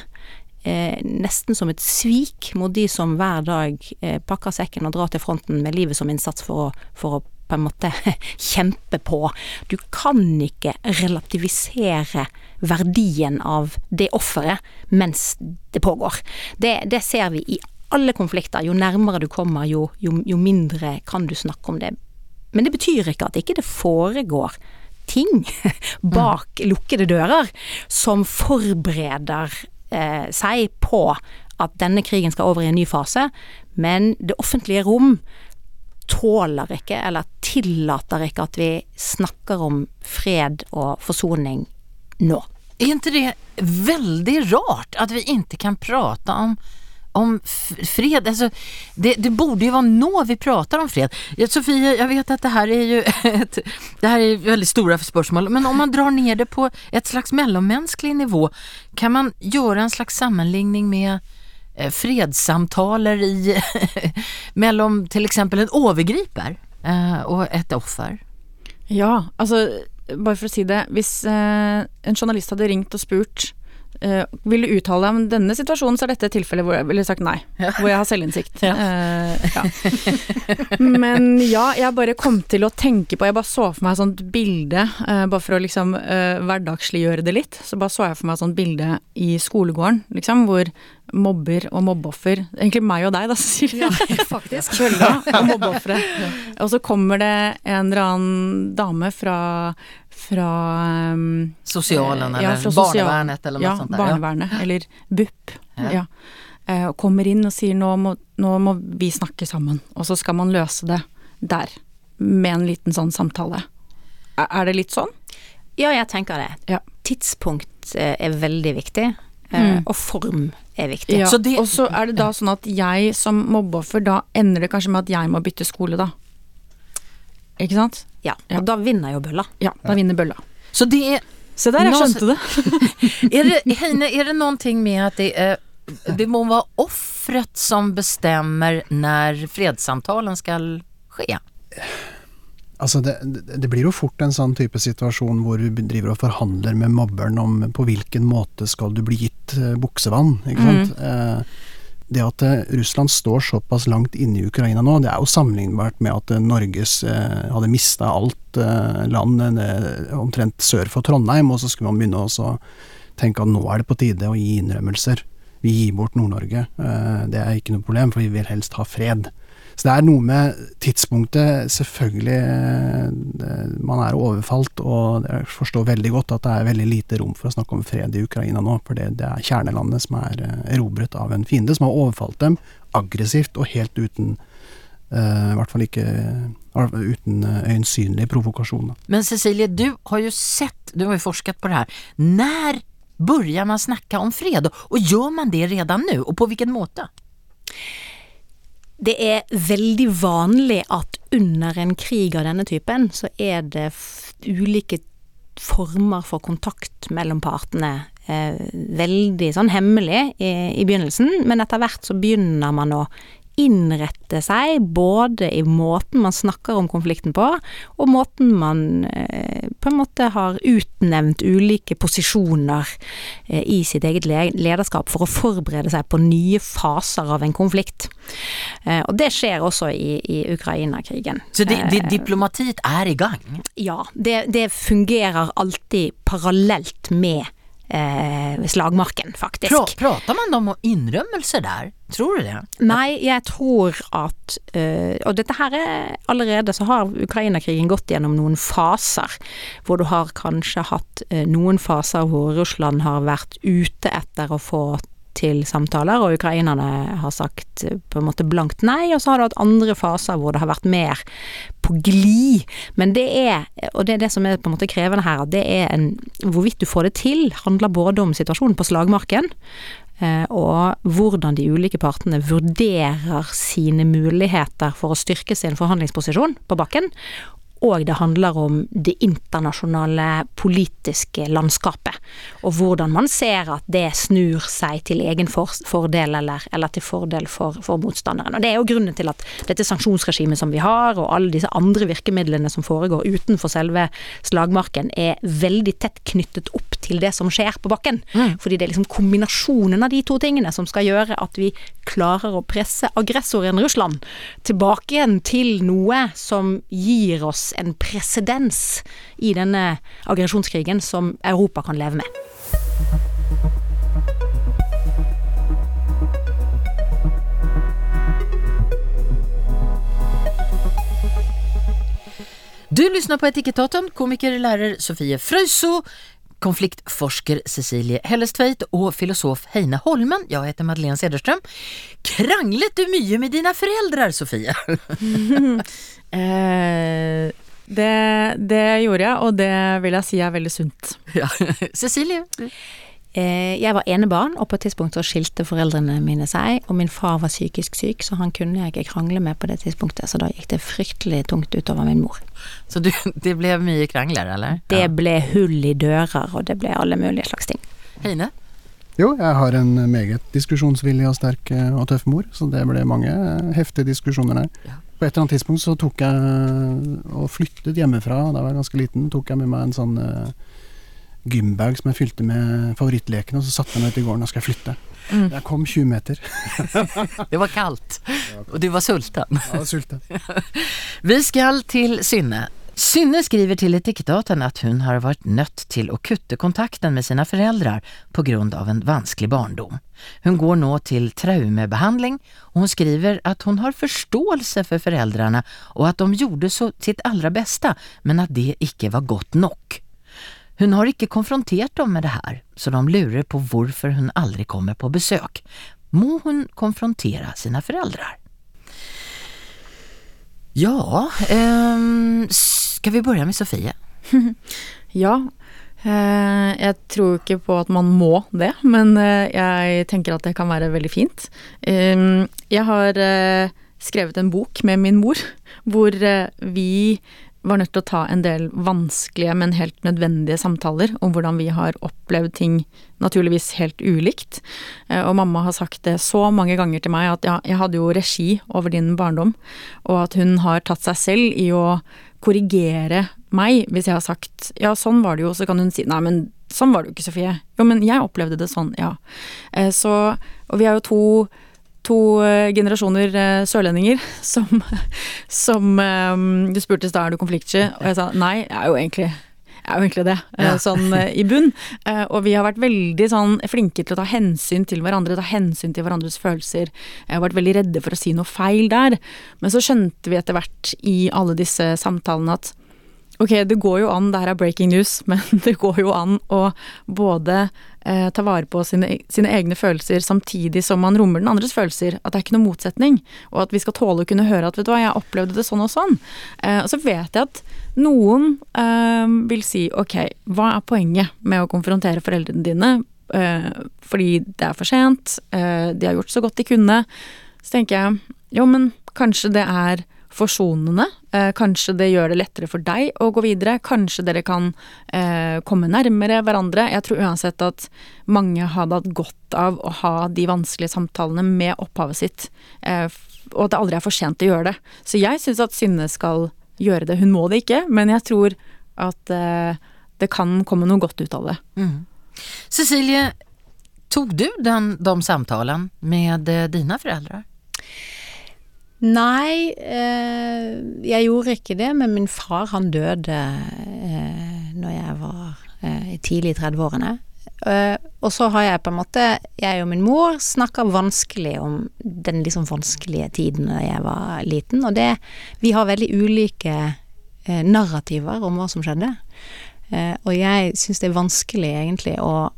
eh, nesten som et svik mot de som hver dag eh, pakker sekken og drar til fronten med livet som innsats for å, for å på en måte kjempe på. Du kan ikke relativisere verdien av det offeret mens det pågår. Det, det, ser vi i alle konflikter. Jo nærmere du kommer, jo, jo, jo mindre kan du snakke om det. Men det betyr ikke at ikke det foregår ting bak lukkede dører som forbereder eh, seg på at denne krigen skal over i en ny fase, men det offentlige rom tåler ikke, eller tillater ikke, at vi snakker om fred og forsoning nå. Er ikke det veldig rart at vi ikke kan prate om om fred, alltså, det, det, borde ju vara nå vi pratar om fred. Sofie, jag vet att det här är ju ett, det här är väldigt stora spörsmål, men om man drar ner det på ett slags mellanmänsklig nivå, kan man göra en slags sammanligning med eh, fredssamtaler i mellan till exempel en overgriper eh, og et offer? Ja, altså bare for å si det, hvis eh, en journalist hadde ringt og spurt Uh, vil du uttale deg om denne situasjonen, så er dette tilfellet hvor jeg ville sagt nei. Ja. Hvor jeg har selvinnsikt. Ja. Uh, ja. Men ja, jeg bare kom til å tenke på Jeg bare så for meg et sånt bilde, uh, bare for å liksom hverdagsliggjøre det litt. Så bare så jeg for meg et sånt bilde i skolegården, liksom, hvor mobber og mobbeoffer Egentlig meg og deg, da, Cecilie. Ja, faktisk. Kølla og mobbeofre. Og så kommer det en eller annen dame fra fra um, Sosialen eller ja, barnevernet eller noe ja, sånt der. Barnevernet, ja, eller BUP. Ja. Uh, kommer inn og sier nå må, nå må vi snakke sammen, og så skal man løse det der. Med en liten sånn samtale. Er, det litt sånn? Ja, jeg tenker det. Ja. Tidspunkt eh, er veldig viktig. Eh, mm. Og form er viktig. Ja, og så er det da sånn at jeg som mobbeoffer, da ender det kanskje med at jeg må bytte skole, da. Ikke sant? Ja, og ja. da vinner jo bølla. Ja, da vinner bølla. Så det er Se der, jeg skjønte det. er det Heine, er det noe med at det, er, det må være offeret som bestemmer når fredssamtalen skal skje? Altså det, det, blir jo fort en sånn type situasjon hvor du driver og forhandler med mobberen om på hvilken måte skal du bli gitt eh, buksevann. ikke sant? Mm. Det at eh, Russland står såpass langt inne i Ukraina nå, det er jo sammenlignbart med at eh, Norges eh, hadde mista alt eh, land eh, omtrent sør for Trondheim, og så skulle man begynne å tenke at nå er det på tide å gi innrømmelser. Vi gir bort Nord-Norge. Eh, det er ikke noe problem, for vi vil helst ha fred. Så det er noe med tidspunktet, selvfølgelig. Man er overfalt, og jeg forstår veldig godt at det er veldig lite rom for å snakke om fred i Ukraina nå. For det, er kjernelandet som er eh, erobret av en fiende, som har overfalt dem aggressivt og helt uten Uh, I hvert fall ikke uh, uten uh, øyensynlige provokasjoner. Men Cecilie, du har jo sett, du har jo forsket på det her. Når begynner man snakke om fred, og gjør man det redan nå, og på hvilken måte? Det er veldig vanlig at under en krig av denne typen, så er det ulike former for kontakt mellom partene eh, veldig sånn hemmelig i, i begynnelsen, men etter hvert så begynner man å innrette seg både i måten man snakker om konflikten på, og måten man eh, på en måte har utnevnt ulike posisjoner eh, i sitt eget lederskap for å forberede seg på nye faser av en konflikt. Eh, og det skjer også i, i Ukraina-krigen. Så det, det, Eh, diplomatiet er i gang? ja, det, det fungerer alltid parallelt med eh, slagmarken, faktisk. Pra, prater man om innrømmelser der? Tror du det? Nei, jeg tror at øh, Og dette her er allerede så har Ukraina-krigen gått gjennom noen faser. Hvor du har kanskje hatt øh, noen faser hvor Russland har vært ute etter å få til samtaler, og ukrainerne har sagt øh, på en måte blankt nei. Og så har du hatt andre faser hvor det har vært mer på glid. Men det er, og det er det som er på en måte krevende her, at det er en Hvorvidt du får det til, handler både om situasjonen på slagmarken, eh, og hvordan de ulike partene vurderer sine muligheter for å styrke sin forhandlingsposisjon på bakken. Og det handler om det internasjonale politiske landskapet. Og hvordan man ser at det snur seg til egen for fordel, eller, eller til fordel for, for motstanderen. Og Det er jo grunnen til at dette sanksjonsregimet som vi har, og alle disse andre virkemidlene som foregår utenfor selve slagmarken, er veldig tett knyttet opp til det som skjer på bakken. Fordi det er liksom kombinasjonen av de to tingene som skal gjøre at vi klarer å presse aggressoren Russland tilbake igjen til noe som gir oss en presedens i denne aggresjonskrigen som Europa kan leve med. Du lyssnar på Etikettaten, komiker, lærer Sofie Frøyso, konfliktforsker Cecilie Hellestveit og filosof Heine Holmen. Jeg heter Madeleine Cederström. Kranglet du mye med dine foreldre, Sofie? Eh, det, det gjorde jeg, og det vil jeg si er veldig sunt. Ja. Cecilie? Eh, Jeg var enebarn, og på et tidspunkt så skilte foreldrene mine seg, og min far var psykisk syk, så han kunne jeg ikke krangle med på det tidspunktet, så da gikk det fryktelig tungt utover min mor. Så du, det ble mye krangler, eller? Det Ja. ble hull i dører, og det ble alle mulige slags ting. Heine? Jo, jeg har en meget diskusjonsvillig og sterk eh, og tøff mor, så det ble mange eh, heftige diskusjoner der. Ja. På et eller annet tidspunkt så tok jeg og flyttet hjemmefra, da var jeg ganske liten, tok jeg med meg en sånn gymbag som jeg fylte med favorittleken, og så satte jeg meg ut i gården og skal flytte. Mm. Jeg kom 20 meter. Det var kaldt, og du var sulten. Var sulten. Vi skal til Synne. Synne skriver til Etikettaten at hun har vært nødt til å kutte kontakten med sine foreldre av en vanskelig barndom. Hun går nå til traumebehandling, og hun skriver at hun har forståelse for foreldrene og at de gjorde sitt aller beste, men at det ikke var godt nok. Hun har ikke konfrontert dem med det her, så de lurer på hvorfor hun aldri kommer på besøk. Må hun konfrontere sine foreldre? Ja, ehm, skal vi begynne med Sofie? Ja. Eh, jeg tror ikke på at man må det, men eh, jeg tenker at det kan være veldig fint. Eh, jeg har eh, skrevet en bok med min mor, hvor eh, vi var nødt til å ta en del vanskelige, men helt nødvendige samtaler om hvordan vi har opplevd ting naturligvis helt ulikt. Eh, Og mamma har sagt det så mange ganger til meg at ja, jeg hadde jo regi over din barndom, og at hun har tatt seg selv i å korrigere meg hvis jeg har sagt ja, sånn var det jo, så kan hun si nei, men sånn var det jo ikke, Sofie. Jo, men jeg opplevde det sånn, ja. Eh, Så, og vi er jo to, to eh, generasjoner eh, sørlendinger som, som eh, Du spurte i stad er du konfliktsky, og jeg sa nei, jeg er jo egentlig er jo egentlig det, eh, Ja. sånn i bunn. Og vi har vært veldig sånn flinke til å ta hensyn til hverandre, ta hensyn til hverandres følelser. Jeg har vært veldig redde for å si noe feil der. Men så skjønte vi etter hvert i alle disse samtalene at ok, det går jo an, det her er breaking news, men det går jo an å både eh, ta vare på sine, sine egne følelser samtidig som man rommer den andres følelser. At det er ikke noe motsetning. Og at vi skal tåle å kunne høre at vet du hva, jeg opplevde det sånn og sånn. Eh, og så vet jeg at noen eh, vil si ok, hva er poenget med å konfrontere foreldrene dine? Eh, fordi det er for sent, eh, de har gjort så godt de kunne. Så tenker jeg jo, men kanskje det er forsonende. Eh, kanskje det gjør det lettere for deg å gå videre. Kanskje dere kan eh, komme nærmere hverandre. Jeg tror uansett at mange hadde hatt godt av å ha de vanskelige samtalene med opphavet sitt, eh, og at det aldri er for sent å gjøre det. Så jeg syns at Synne skal gjøre det. Hun må det ikke, men jeg tror at eh, det kan komme noe godt ut av det. Mm. Cecilie, tog du den, de samtalen med eh, dine foreldre? Nei, eh, jeg gjorde ikke det, men min far han døde eh, når jeg var eh, tidlig i 30-årene. Eh, og så har jeg på en måte, jeg og min mor snakka vanskelig om den liksom vanskelige tiden da jeg var liten, og det Vi har veldig ulike eh, narrativer om hva som skjedde. Eh, og jeg syns det er vanskelig egentlig å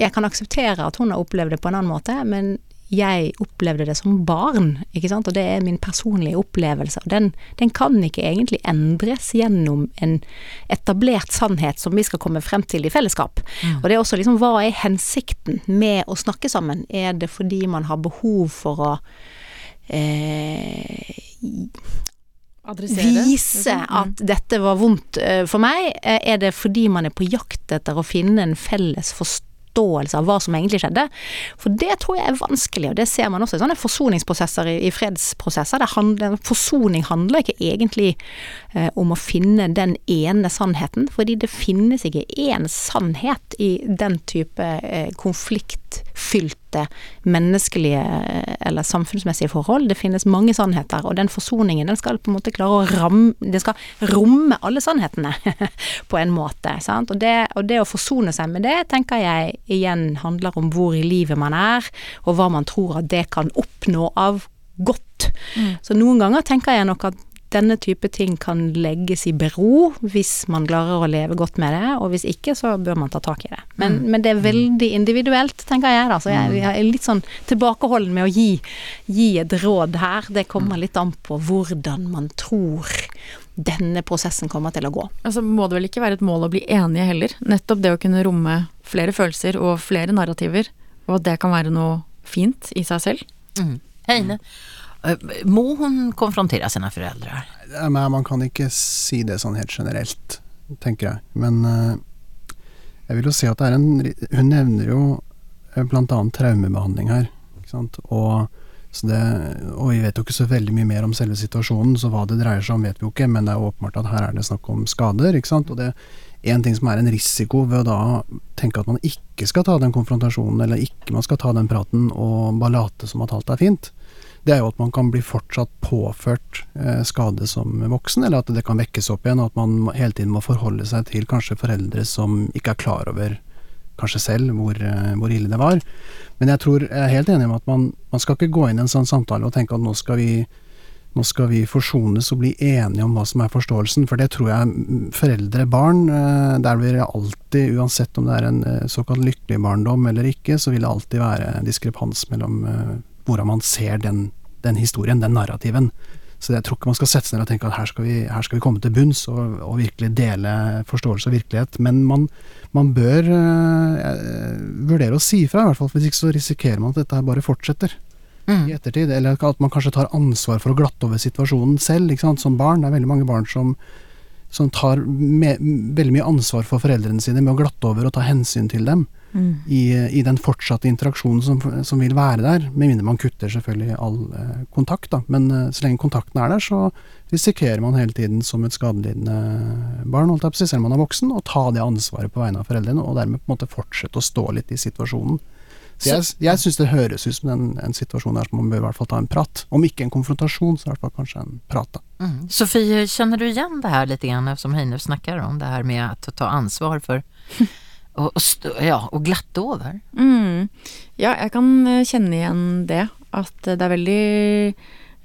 Jeg kan akseptere at hun har opplevd det på en annen måte, men jeg opplevde det som barn, ikke sant, og det er min personlige opplevelse. Og den, den, kan ikke egentlig endres gjennom en etablert sannhet som vi skal komme frem til i fellesskap. Mm. Og det er også liksom hva er hensikten med å snakke sammen? Er det fordi man har behov for å eh, Vise mm. at dette var vondt eh, for meg? Eh, er det fordi man er på jakt etter å finne en felles forståelse forståelse av hva som egentlig skjedde. For det tror jeg er vanskelig, og det ser man også i sånne forsoningsprosesser, i, i fredsprosesser. Handler, forsoning handler ikke egentlig om å finne den ene sannheten, fordi det finnes ikke én sannhet i den type eh, konfliktfylte menneskelige eh, eller samfunnsmessige forhold. Det finnes mange sannheter, og den forsoningen den skal på en måte klare å ramme Den skal romme alle sannhetene på en måte. Sant? Og det, og det å forsone seg med det, tenker jeg igjen handler om hvor i livet man er, og hva man tror at det kan oppnå av godt. Mm. Så noen ganger tenker jeg nok at denne type ting kan legges i bero hvis man klarer å leve godt med det, og hvis ikke så bør man ta tak i det. Men, mm. men det er veldig individuelt, tenker jeg da. Så jeg, mm. jeg, er litt sånn tilbakeholden med å gi, gi et råd her. Det kommer mm. litt an på hvordan man tror denne prosessen kommer til å gå. Altså må det vel ikke være et mål å bli enige heller. Nettopp det å kunne romme flere følelser og flere narrativer, og at det kan være noe fint i seg selv. Mm. Heine, eh, må hun konfrontere sine foreldre? Man kan ikke si det sånn helt generelt, tenker jeg. Men eh, jeg vil jo si at det er en Hun nevner jo bl.a. blant annet traumebehandling her. Og det, og vi vet jo ikke så veldig mye mer om selve situasjonen, så hva det dreier seg om vet vi jo ikke, men det er åpenbart at her er det snakk om skader. Og det er en ting som er en risiko ved å da tenke at man ikke skal ta den konfrontasjonen, eller ikke man skal ta den praten og bare late som at alt er fint, det er jo at man kan bli fortsatt påført eh, skade som voksen, eller at det kan vekkes opp igjen, og at man hele tiden må forholde seg til kanskje foreldre som ikke er klar over kanskje selv hvor, eh, hvor, ille det var. Men jeg tror jeg er helt enig med at man, man skal ikke gå inn i en sånn samtale og tenke at nå skal vi nå skal vi forsones og bli enige om hva som er forståelsen, for det tror jeg foreldre, barn, eh, der vil det alltid, uansett om det er en såkalt lykkelig barndom eller ikke, så vil det alltid være diskrepans mellom hvordan man ser den, den historien, den narrativen. Så jeg tror ikke man skal sette seg ned og tenke at her skal vi, her skal vi komme til bunns og, og, virkelig dele forståelse og virkelighet. Men man, man bør uh, vurdere å si ifra, i hvert fall. Hvis ikke så risikerer man at dette her bare fortsetter mm. i ettertid. Eller at man kanskje tar ansvar for å glatte over situasjonen selv, ikke sant, som barn. Det er veldig mange barn som, som tar med, veldig mye ansvar for foreldrene sine med å glatte over og ta hensyn til dem mm. i, i, den fortsatte interaksjonen som, som, vil være der. Med mindre man kutter selvfølgelig all eh, kontakt, da. Men eh, så lenge kontakten er der, så risikerer man hele tiden som et skadelidende barn, holdt jeg på å si, selv om man er voksen, å ta det ansvaret på vegne av foreldrene, og dermed på en måte fortsette å stå litt i situasjonen. Så jeg, jeg syns det høres ut som en, en, situasjon der som man bør i hvert fall ta en prat. Om ikke en konfrontasjon, så i hvert fall kanskje en prat. da. Mm. Sofie, kjenner du igjen det her litt, som Heine snakker om, det her med å ta ansvar for og, og, ja, og glatte over. Mm. Ja, jeg kan eh, kjenne igjen det. At det er veldig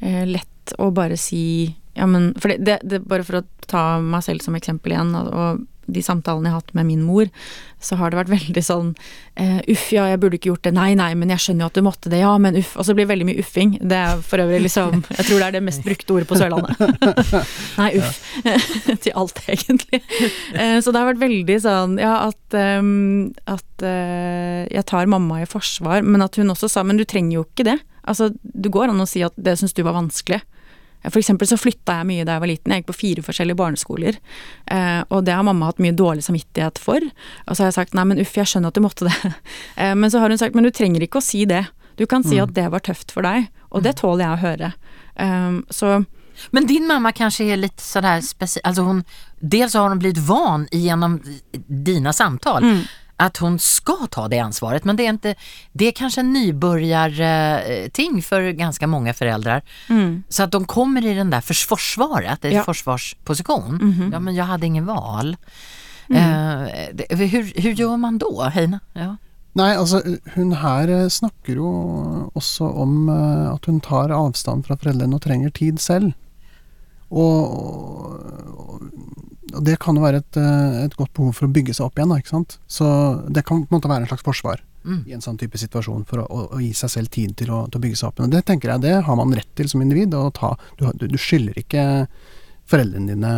eh, lett å bare si ja, men For det, det, det, bare for å ta meg selv som eksempel igjen, og, og de samtalene jeg har hatt med min mor, så har det vært veldig sånn uh, Uff, ja, jeg burde ikke gjort det. Nei, nei, men jeg skjønner jo at du måtte det. Ja, men uff. Og så blir det veldig mye uffing. Det er for øvrig liksom Jeg tror det er det mest brukte ordet på Sørlandet. nei, uff. Til alt, egentlig. Uh, så det har vært veldig sånn ja, at, um, at uh, jeg tar mamma i forsvar, men at hun også sa men du trenger jo ikke det. Altså, du går an å si at det syns du var vanskelig. For eksempel så flytta jeg mye da jeg var liten. Jeg gikk på fire forskjellige barneskoler. Eh, og det har mamma hatt mye dårlig samvittighet for. Og så har jeg sagt nei, men uff, jeg skjønner at du måtte det. Eh, men så har hun sagt men du trenger ikke å si det. Du kan si at det var tøft for deg, og det tåler jeg å høre. Eh, så Men din mamma kanskje er litt sådär speciell, alltså hon, dels har hon blivit van genom dina samtal att hon ska ta det ansvaret men det är inte, det är kanske en nybörjarting för ganska många föräldrar. Så att de kommer i den där förs- försvaret, i Ja. försvarsposition. Ja men jag hade ingen val. Eh, hur, hur gör man då Heina? Ja. Nei, altså hun her eh, snakker jo også om eh, at hun tar avstand fra foreldrene og trenger tid selv. Og, og, det kan jo være et, eh, et godt behov for å bygge seg opp igjen, da, ikke sant. Så det kan på en måte være en slags forsvar Mm. i en sånn type situasjon for å, å, å gi seg selv tid til å, til å bygge seg opp igjen. Og det tenker jeg det har man rett til som individ. Å ta, du, du, skylder ikke foreldrene dine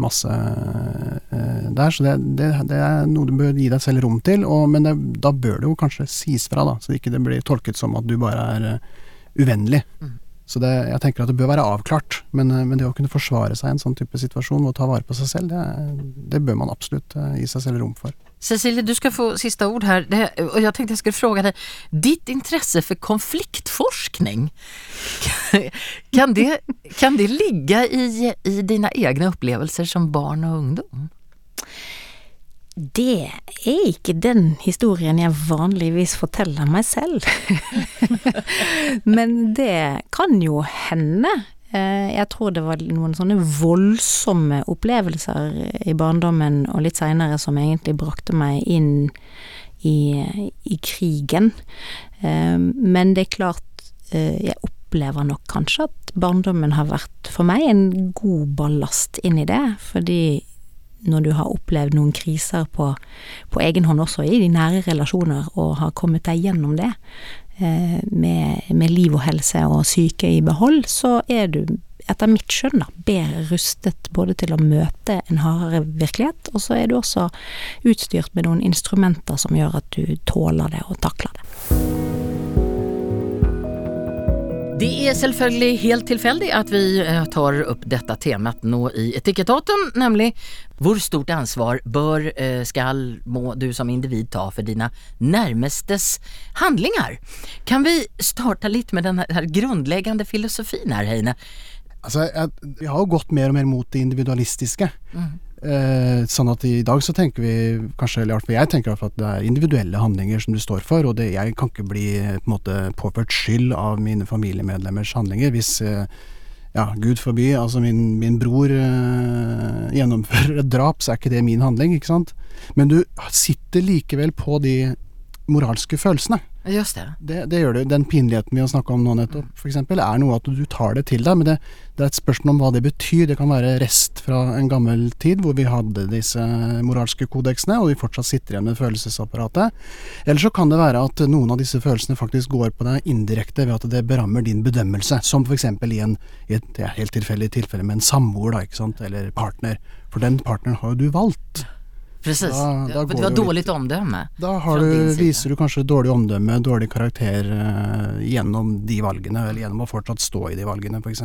masse eh, der, så det, det, det er noe du bør gi deg selv rom til. Og, men det, da bør det jo kanskje sies fra, da, så det ikke det blir tolket som at du bare er uh, uvennlig. Så det, jeg tenker at det bør være avklart, men, eh, men det å kunne forsvare seg i en sånn type situasjon og ta vare på seg selv, det, det bør man absolutt eh, gi seg selv rom for. Cecilie, du skal få sista ord her. Det, og jeg tenkte jeg skulle fråga deg. ditt intresse for konfliktforskning, kan det, kan det ligge i, i dine egne opplevelser som barn og ungdom? Det er ikke den historien jeg vanligvis forteller meg selv. Men det kan jo hende. Eh, Jeg tror det var noen sånne voldsomme opplevelser i barndommen og litt seinere som egentlig brakte meg inn i, i krigen. Eh, Men det er klart, eh, jeg opplever nok kanskje at barndommen har vært for meg en god ballast inn i det, fordi når du har opplevd noen kriser på, på egen hånd også i de nære relasjoner, og har kommet deg gjennom det, eh, med, med liv og helse og syke i behold, så er du etter mitt skjønn da, bedre rustet både til å møte en hardere virkelighet, og så er du også utstyrt med noen instrumenter som gjør at du tåler det og takler det. Det er selvfølgelig helt tilfeldig at vi eh, tar opp dette temat nå i etikettaten, nemlig hvor stort ansvar bør, eh, skal, må du som individ ta for dina nærmestes handlinger? Kan vi starte litt med den her grunnleggende filosofien her, Heine? Altså, jeg, jeg har jo gått mer og mer mot det individualistiske. Eh, sånn at i dag så tenker vi kanskje, eller jeg tenker at det er individuelle handlinger som du står for, og det, jeg kan ikke bli eh, på en måte påført skyld av mine familiemedlemmers handlinger. Hvis eh, ja, gud forby, altså min, min bror eh, gjennomfører et drap, så er ikke det min handling, ikke sant. Men du sitter likevel på de moralske følelsene. Just det. Det, det gjør det. Den pinligheten vi har snakka om nå nettopp, f.eks., er noe at du tar det til deg. Men det, det er et spørsmål om hva det betyr. Det kan være rest fra en gammel tid hvor vi hadde disse moralske kodeksene, og vi fortsatt sitter igjen med følelsesapparatet. Eller så kan det være at noen av disse følelsene faktisk går på deg indirekte ved at det berammer din bedømmelse. Som f.eks. i, en, i et helt tilfeldig tilfelle med en samboer, da, ikke sant, eller partner. For den partneren har jo du valgt. Precis. Da- da det jo dårlig omdømme. Da har du, viser du kanskje dårlig omdømme, dårlig karakter uh, gjennom de valgene, eller gjennom å fortsatt stå i de valgene, f.eks.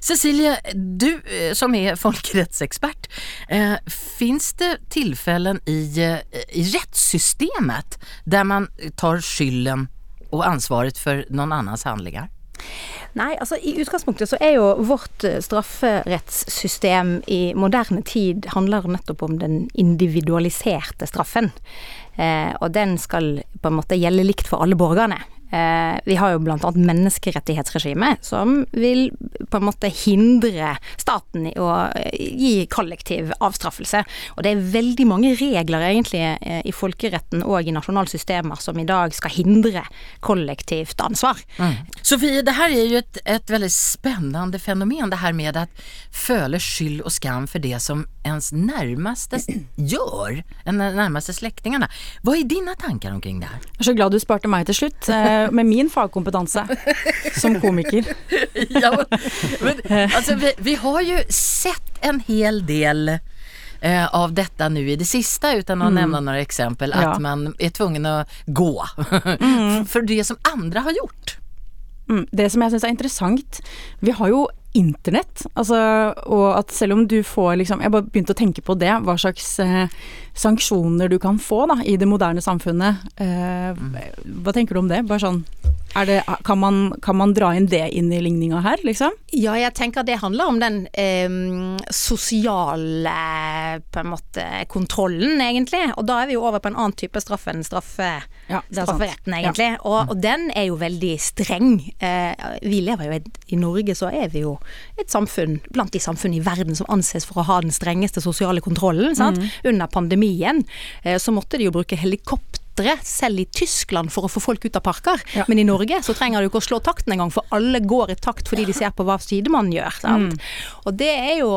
Cecilie, du eh, som er folkerettsekspert, uh, fins det tilfeller i, uh, i rättssystemet der man tar skylden og ansvaret for noen annens handlinger? Nei, altså i utgangspunktet så er jo vårt eh, strafferettssystem i moderne tid handler nettopp om den individualiserte straffen. Eh, og den skal på en måte gjelde likt for alle borgerne. Eh, vi har jo blant annet menneskerettighetsregime som vil på en måte hindre staten i å eh, gi kollektiv avstraffelse. Og det er veldig mange regler egentlig eh, i folkeretten og i nasjonalsystemer som i dag skal hindre kollektivt ansvar. Sofie, det her er jo et, et veldig spennende fenomen, det her med å føle skyld og skam for det som ens nærmeste gjør, en nærmeste slektningene. Hva er dine tanker omkring det her? Jeg er så glad du sparte meg til slutt, med min fagkompetanse som komiker. ja, men, altså, vi, vi har jo sett en hel del eh, av dette nå i det siste, uten å nevne noen eksempel, at Ja. man er tvungen å gå for det som andre har gjort. Mm, det som jeg syns er interessant, vi har jo internett, altså, og at selv om du får liksom Jeg bare begynte å tenke på det, hva slags eh, sanksjoner du kan få da, i det moderne samfunnet. Eh, hva tenker du om det? Bare sånn det, kan, man, kan, man, dra inn det inn i ligninga her, liksom? Ja, jeg tenker det handler om den eh, sosiale på en måte kontrollen, egentlig. Og da er vi jo over på en annen type straff enn straffe, ja, strafferetten, egentlig. Ja. Og, og, den er jo veldig streng. Eh, vi lever jo i, i Norge, så er vi jo et samfunn blant de samfunn i verden som anses for å ha den strengeste sosiale kontrollen. Mm. Under pandemien eh, så måtte de jo bruke helikopter selv i Tyskland for å få folk ut av parker. Ja. Men i Norge så trenger du ikke å slå takten engang, for alle går i takt fordi de ser på hva sidemannen gjør. Mm. Og det er jo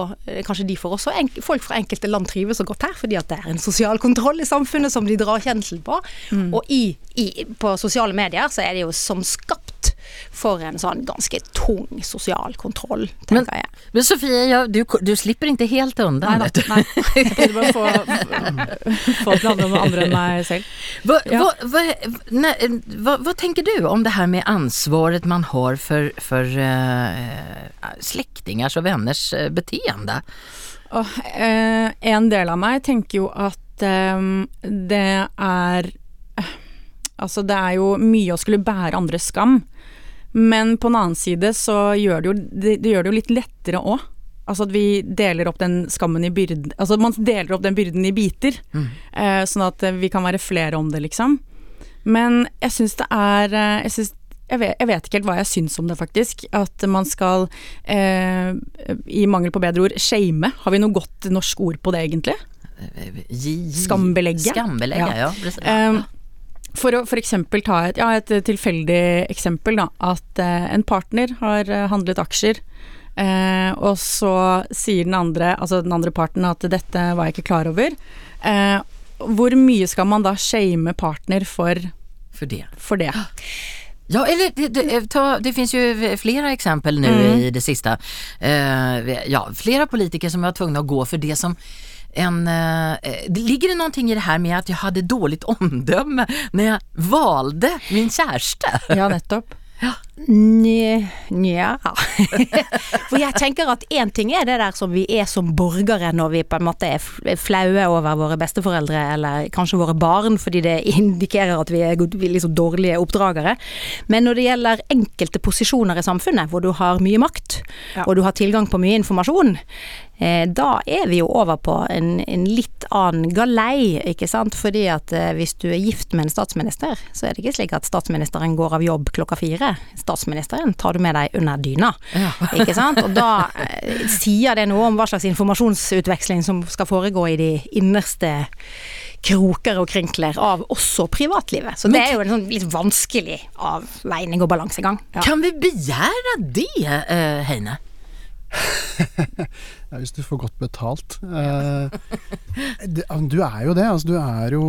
kanskje de for også folk fra enkelte land trives så godt her, fordi at det er en sosial kontroll i samfunnet som de drar kjensel på. Mm. Og i, i, på sosiale medier så er det jo som skapt for en sånn ganske tung sosial kontroll, tenker men, jeg. Men Sofie, ja, du, du, slipper ikke helt unna. Nei, nei. Jeg prøvde bare å få, få til andre, andre enn meg selv. Hva, ja. hva, hva, hva, hva, tenker du om det her med ansvaret man har for, for uh, slektningers og venners uh, beteende? Oh, eh, en del av meg tenker jo at eh, det er Altså, det er jo mye å skulle bære andres skam. Men på en annen side så gjør det jo, det, det gjør det jo litt lettere òg. Altså at vi deler opp den skammen i byrden Altså man deler opp den byrden i biter. Mm. Eh, sånn at vi kan være flere om det, liksom. Men jeg syns det er eh, jeg, synes, jeg, vet, jeg, vet, ikke helt hva jeg syns om det, faktisk. At man skal, eh, i mangel på bedre ord, shame. Har vi noe godt norsk ord på det, egentlig? Skambelegge. Skambelegge, ja. ja. Um, for å f.eks. ta et, ja, et, tilfeldig eksempel, da. At eh, en partner har eh, handlet aksjer, eh, og så sier den andre, altså den andre parten at dette var jeg ikke klar over. Eh, hvor mye skal man da shame partner for, for det? For det? Ja, eller det, det, ta, det finns ju flera exempel nu mm. i det siste. Eh, ja, flera politiker som var tvungna å gå for det som en... Det ligger det någonting i det her med at jeg hadde dårlig omdømme når jeg valde min kjæreste? Ja, nettopp. Ja. Nja For jeg tenker at én ting er det der som vi er som borgere når vi på en måte er flaue over våre besteforeldre eller kanskje våre barn fordi det indikerer at vi er, liksom dårlige oppdragere. Men når det gjelder enkelte posisjoner i samfunnet hvor du har mye makt ja. og du har tilgang på mye informasjon, Eh, da er vi jo over på en, en, litt annen galei, ikke sant. Fordi at eh, hvis du er gift med en statsminister, så er det ikke slik at statsministeren går av jobb klokka fire. Statsministeren tar du med deg under dyna, ja. ikke sant. Og da eh, sier det noe om hva slags informasjonsutveksling som skal foregå i de innerste kroker og krinkler av også privatlivet. Så det er jo en sånn litt vanskelig avveining og balansegang. Ja. Kan vi begjære det, Heine? ja, hvis du får godt betalt. Eh, du er jo det. Altså, du er jo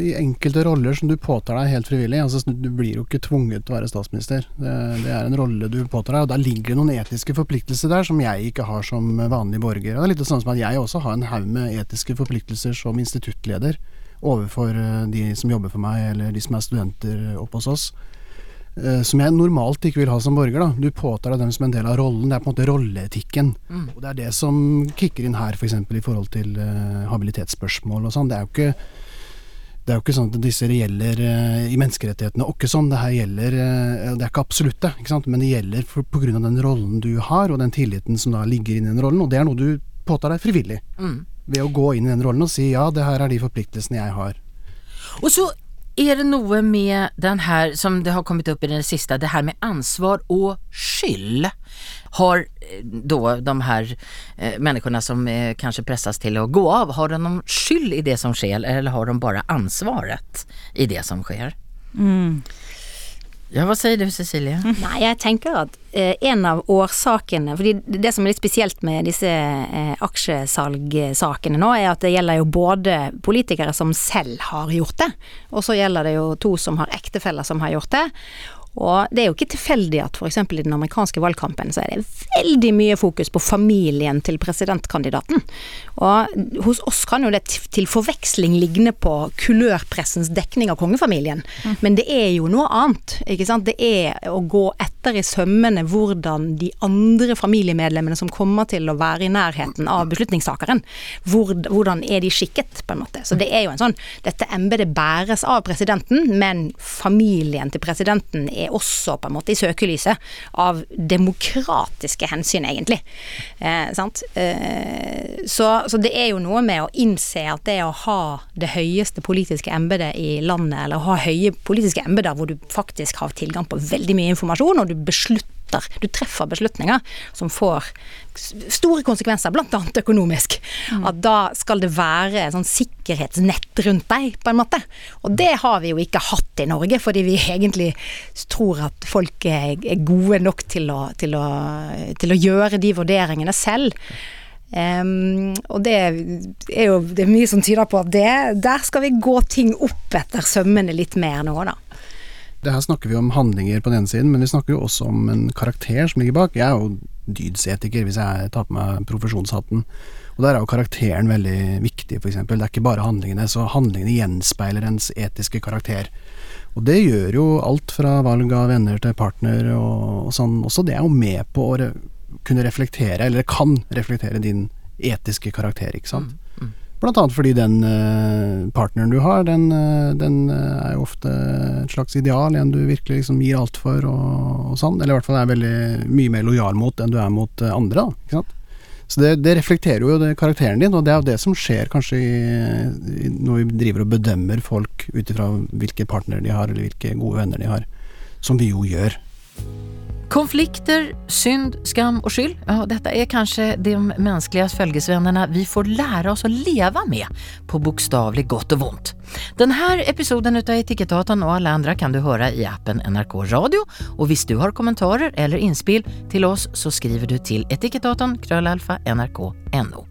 i enkelte roller som du påtar deg helt frivillig. Altså, du blir jo ikke tvunget til å være statsminister. Det, det, er en rolle du påtar deg, og der ligger det noen etiske forpliktelser der som jeg ikke har som vanlig borger. Og det er litt det samme som at jeg også har en haug med etiske forpliktelser som instituttleder overfor eh, de som jobber for meg, eller de som er studenter oppe hos oss. Eh, som jeg normalt ikke vil ha som borger. da. Du påtar deg dem som en del av rollen. Det er på en måte rolleetikken. Mm. Og Det er det som kicker inn her, f.eks. For i forhold til uh, habilitetsspørsmål og sånn. Det er jo ikke det er jo ikke sånn at disse gjelder uh, i menneskerettighetene og ikke sånn. Det her gjelder uh, Det er ikke absolutte, ikke sant? men det gjelder pga. den rollen du har, og den tilliten som da ligger inn i den rollen. Og det er noe du påtar deg frivillig. Mm. Ved å gå inn i den rollen og si ja, det her er de forpliktelsene jeg har. Og så er det noe med den her, som det har kommet opp i den siste, det her med ansvar og skyld? Har eh, da de her eh, menneskene som eh, kanskje presses til å gå av, har de noen skyld i det som skjer, eller har de bare ansvaret i det som skjer? Mm. Ja, hva sier du Cecilie? Nei, jeg tenker at eh, en av årsakene fordi det som er litt spesielt med disse eh, aksjesalgsakene nå, er at det gjelder jo både politikere som selv har gjort det, og så gjelder det jo to som har ektefeller som har gjort det. Og det er jo ikke tilfeldig at f.eks. i den amerikanske valgkampen så er det veldig mye fokus på familien til presidentkandidaten. Og hos oss kan jo det til forveksling ligne på kulørpressens dekning av kongefamilien. Mm. Men det er jo noe annet, ikke sant. Det er å gå etter i sømmene hvordan de andre familiemedlemmene som kommer til å være i nærheten av beslutningstakeren, hvordan er de skikket, på en måte. Så det er jo en sånn Dette embetet bæres av presidenten, men familien til presidenten er også på en måte i søkelyset av demokratiske hensyn, egentlig. Eh? Eh, så, så det er jo noe med å innse at det å ha det høyeste politiske embetet i landet, eller å ha høye politiske embeter hvor du faktisk har tilgang på veldig mye informasjon, og du beslutter du treffer beslutninger som får store konsekvenser, bl.a. økonomisk. Mm. At da skal det være sånn sikkerhetsnett rundt deg, på en måte. Og det har vi jo ikke hatt i Norge, fordi vi egentlig tror at folk er, gode nok til å, til å, til å gjøre de vurderingene selv. Um, og det er jo det er mye som tyder på at det, der skal vi gå ting opp etter sømmene litt mer nå, da. Det her snakker vi om handlinger på den ene siden, men vi snakker jo også om en karakter som ligger bak. Jeg er jo dydsetiker hvis jeg tar på meg profesjonshatten. Og der er jo karakteren veldig viktig, f.eks. Det er ikke bare handlingene, så handlingene gjenspeiler ens etiske karakter. Og det gjør jo alt fra valg av venner til partner og, og sånn også. Det er jo med på å kunne reflektere, eller kan reflektere din etiske karakter, ikke sant. Mm, mm. Blant annet fordi den uh, partneren du har, den, uh, den uh, er jo ofte et slags ideal, en du virkelig liksom gir alt for og, og, sånn. Eller i hvert fall er veldig mye mer lojal mot enn du er mot andre, da. Ikke sant. Så det, det, reflekterer jo det, karakteren din, og det er jo det som skjer kanskje i, i, når vi driver og bedømmer folk ut ifra hvilke partnere de har, eller hvilke gode venner de har. Som vi jo gjør. Konflikter, synd, skam och skyld, ja, detta är kanske de mänskliga följesvännerna vi får lära oss att leva med på bokstavlig gott och ont. Den här episoden av Etikettatorn och alla andra kan du höra i appen NRK Radio och hvis du har kommentarer eller inspel till oss så skriver du till etikettatorn krölalfa NRK NO.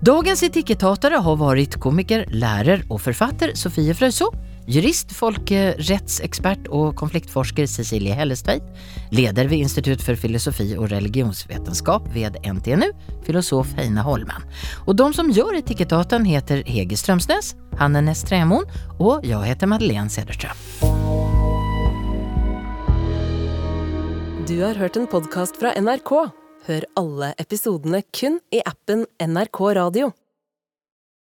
Dagens etiketatare har varit komiker, lärare och författare Sofie Fröjso Jurist, folkerettsekspert og konfliktforsker Cecilie Hellestveit, leder ved Institutt for filosofi og religionsvetenskap ved NTNU, filosof Heine Holmen. Og de som gjør Etikettaten heter Hege Strømsnes, Hanne Nästrämon og jeg heter Madeleine Cederström. Du har hørt en podcast fra NRK. Hør alle episodene kun i appen NRK Radio.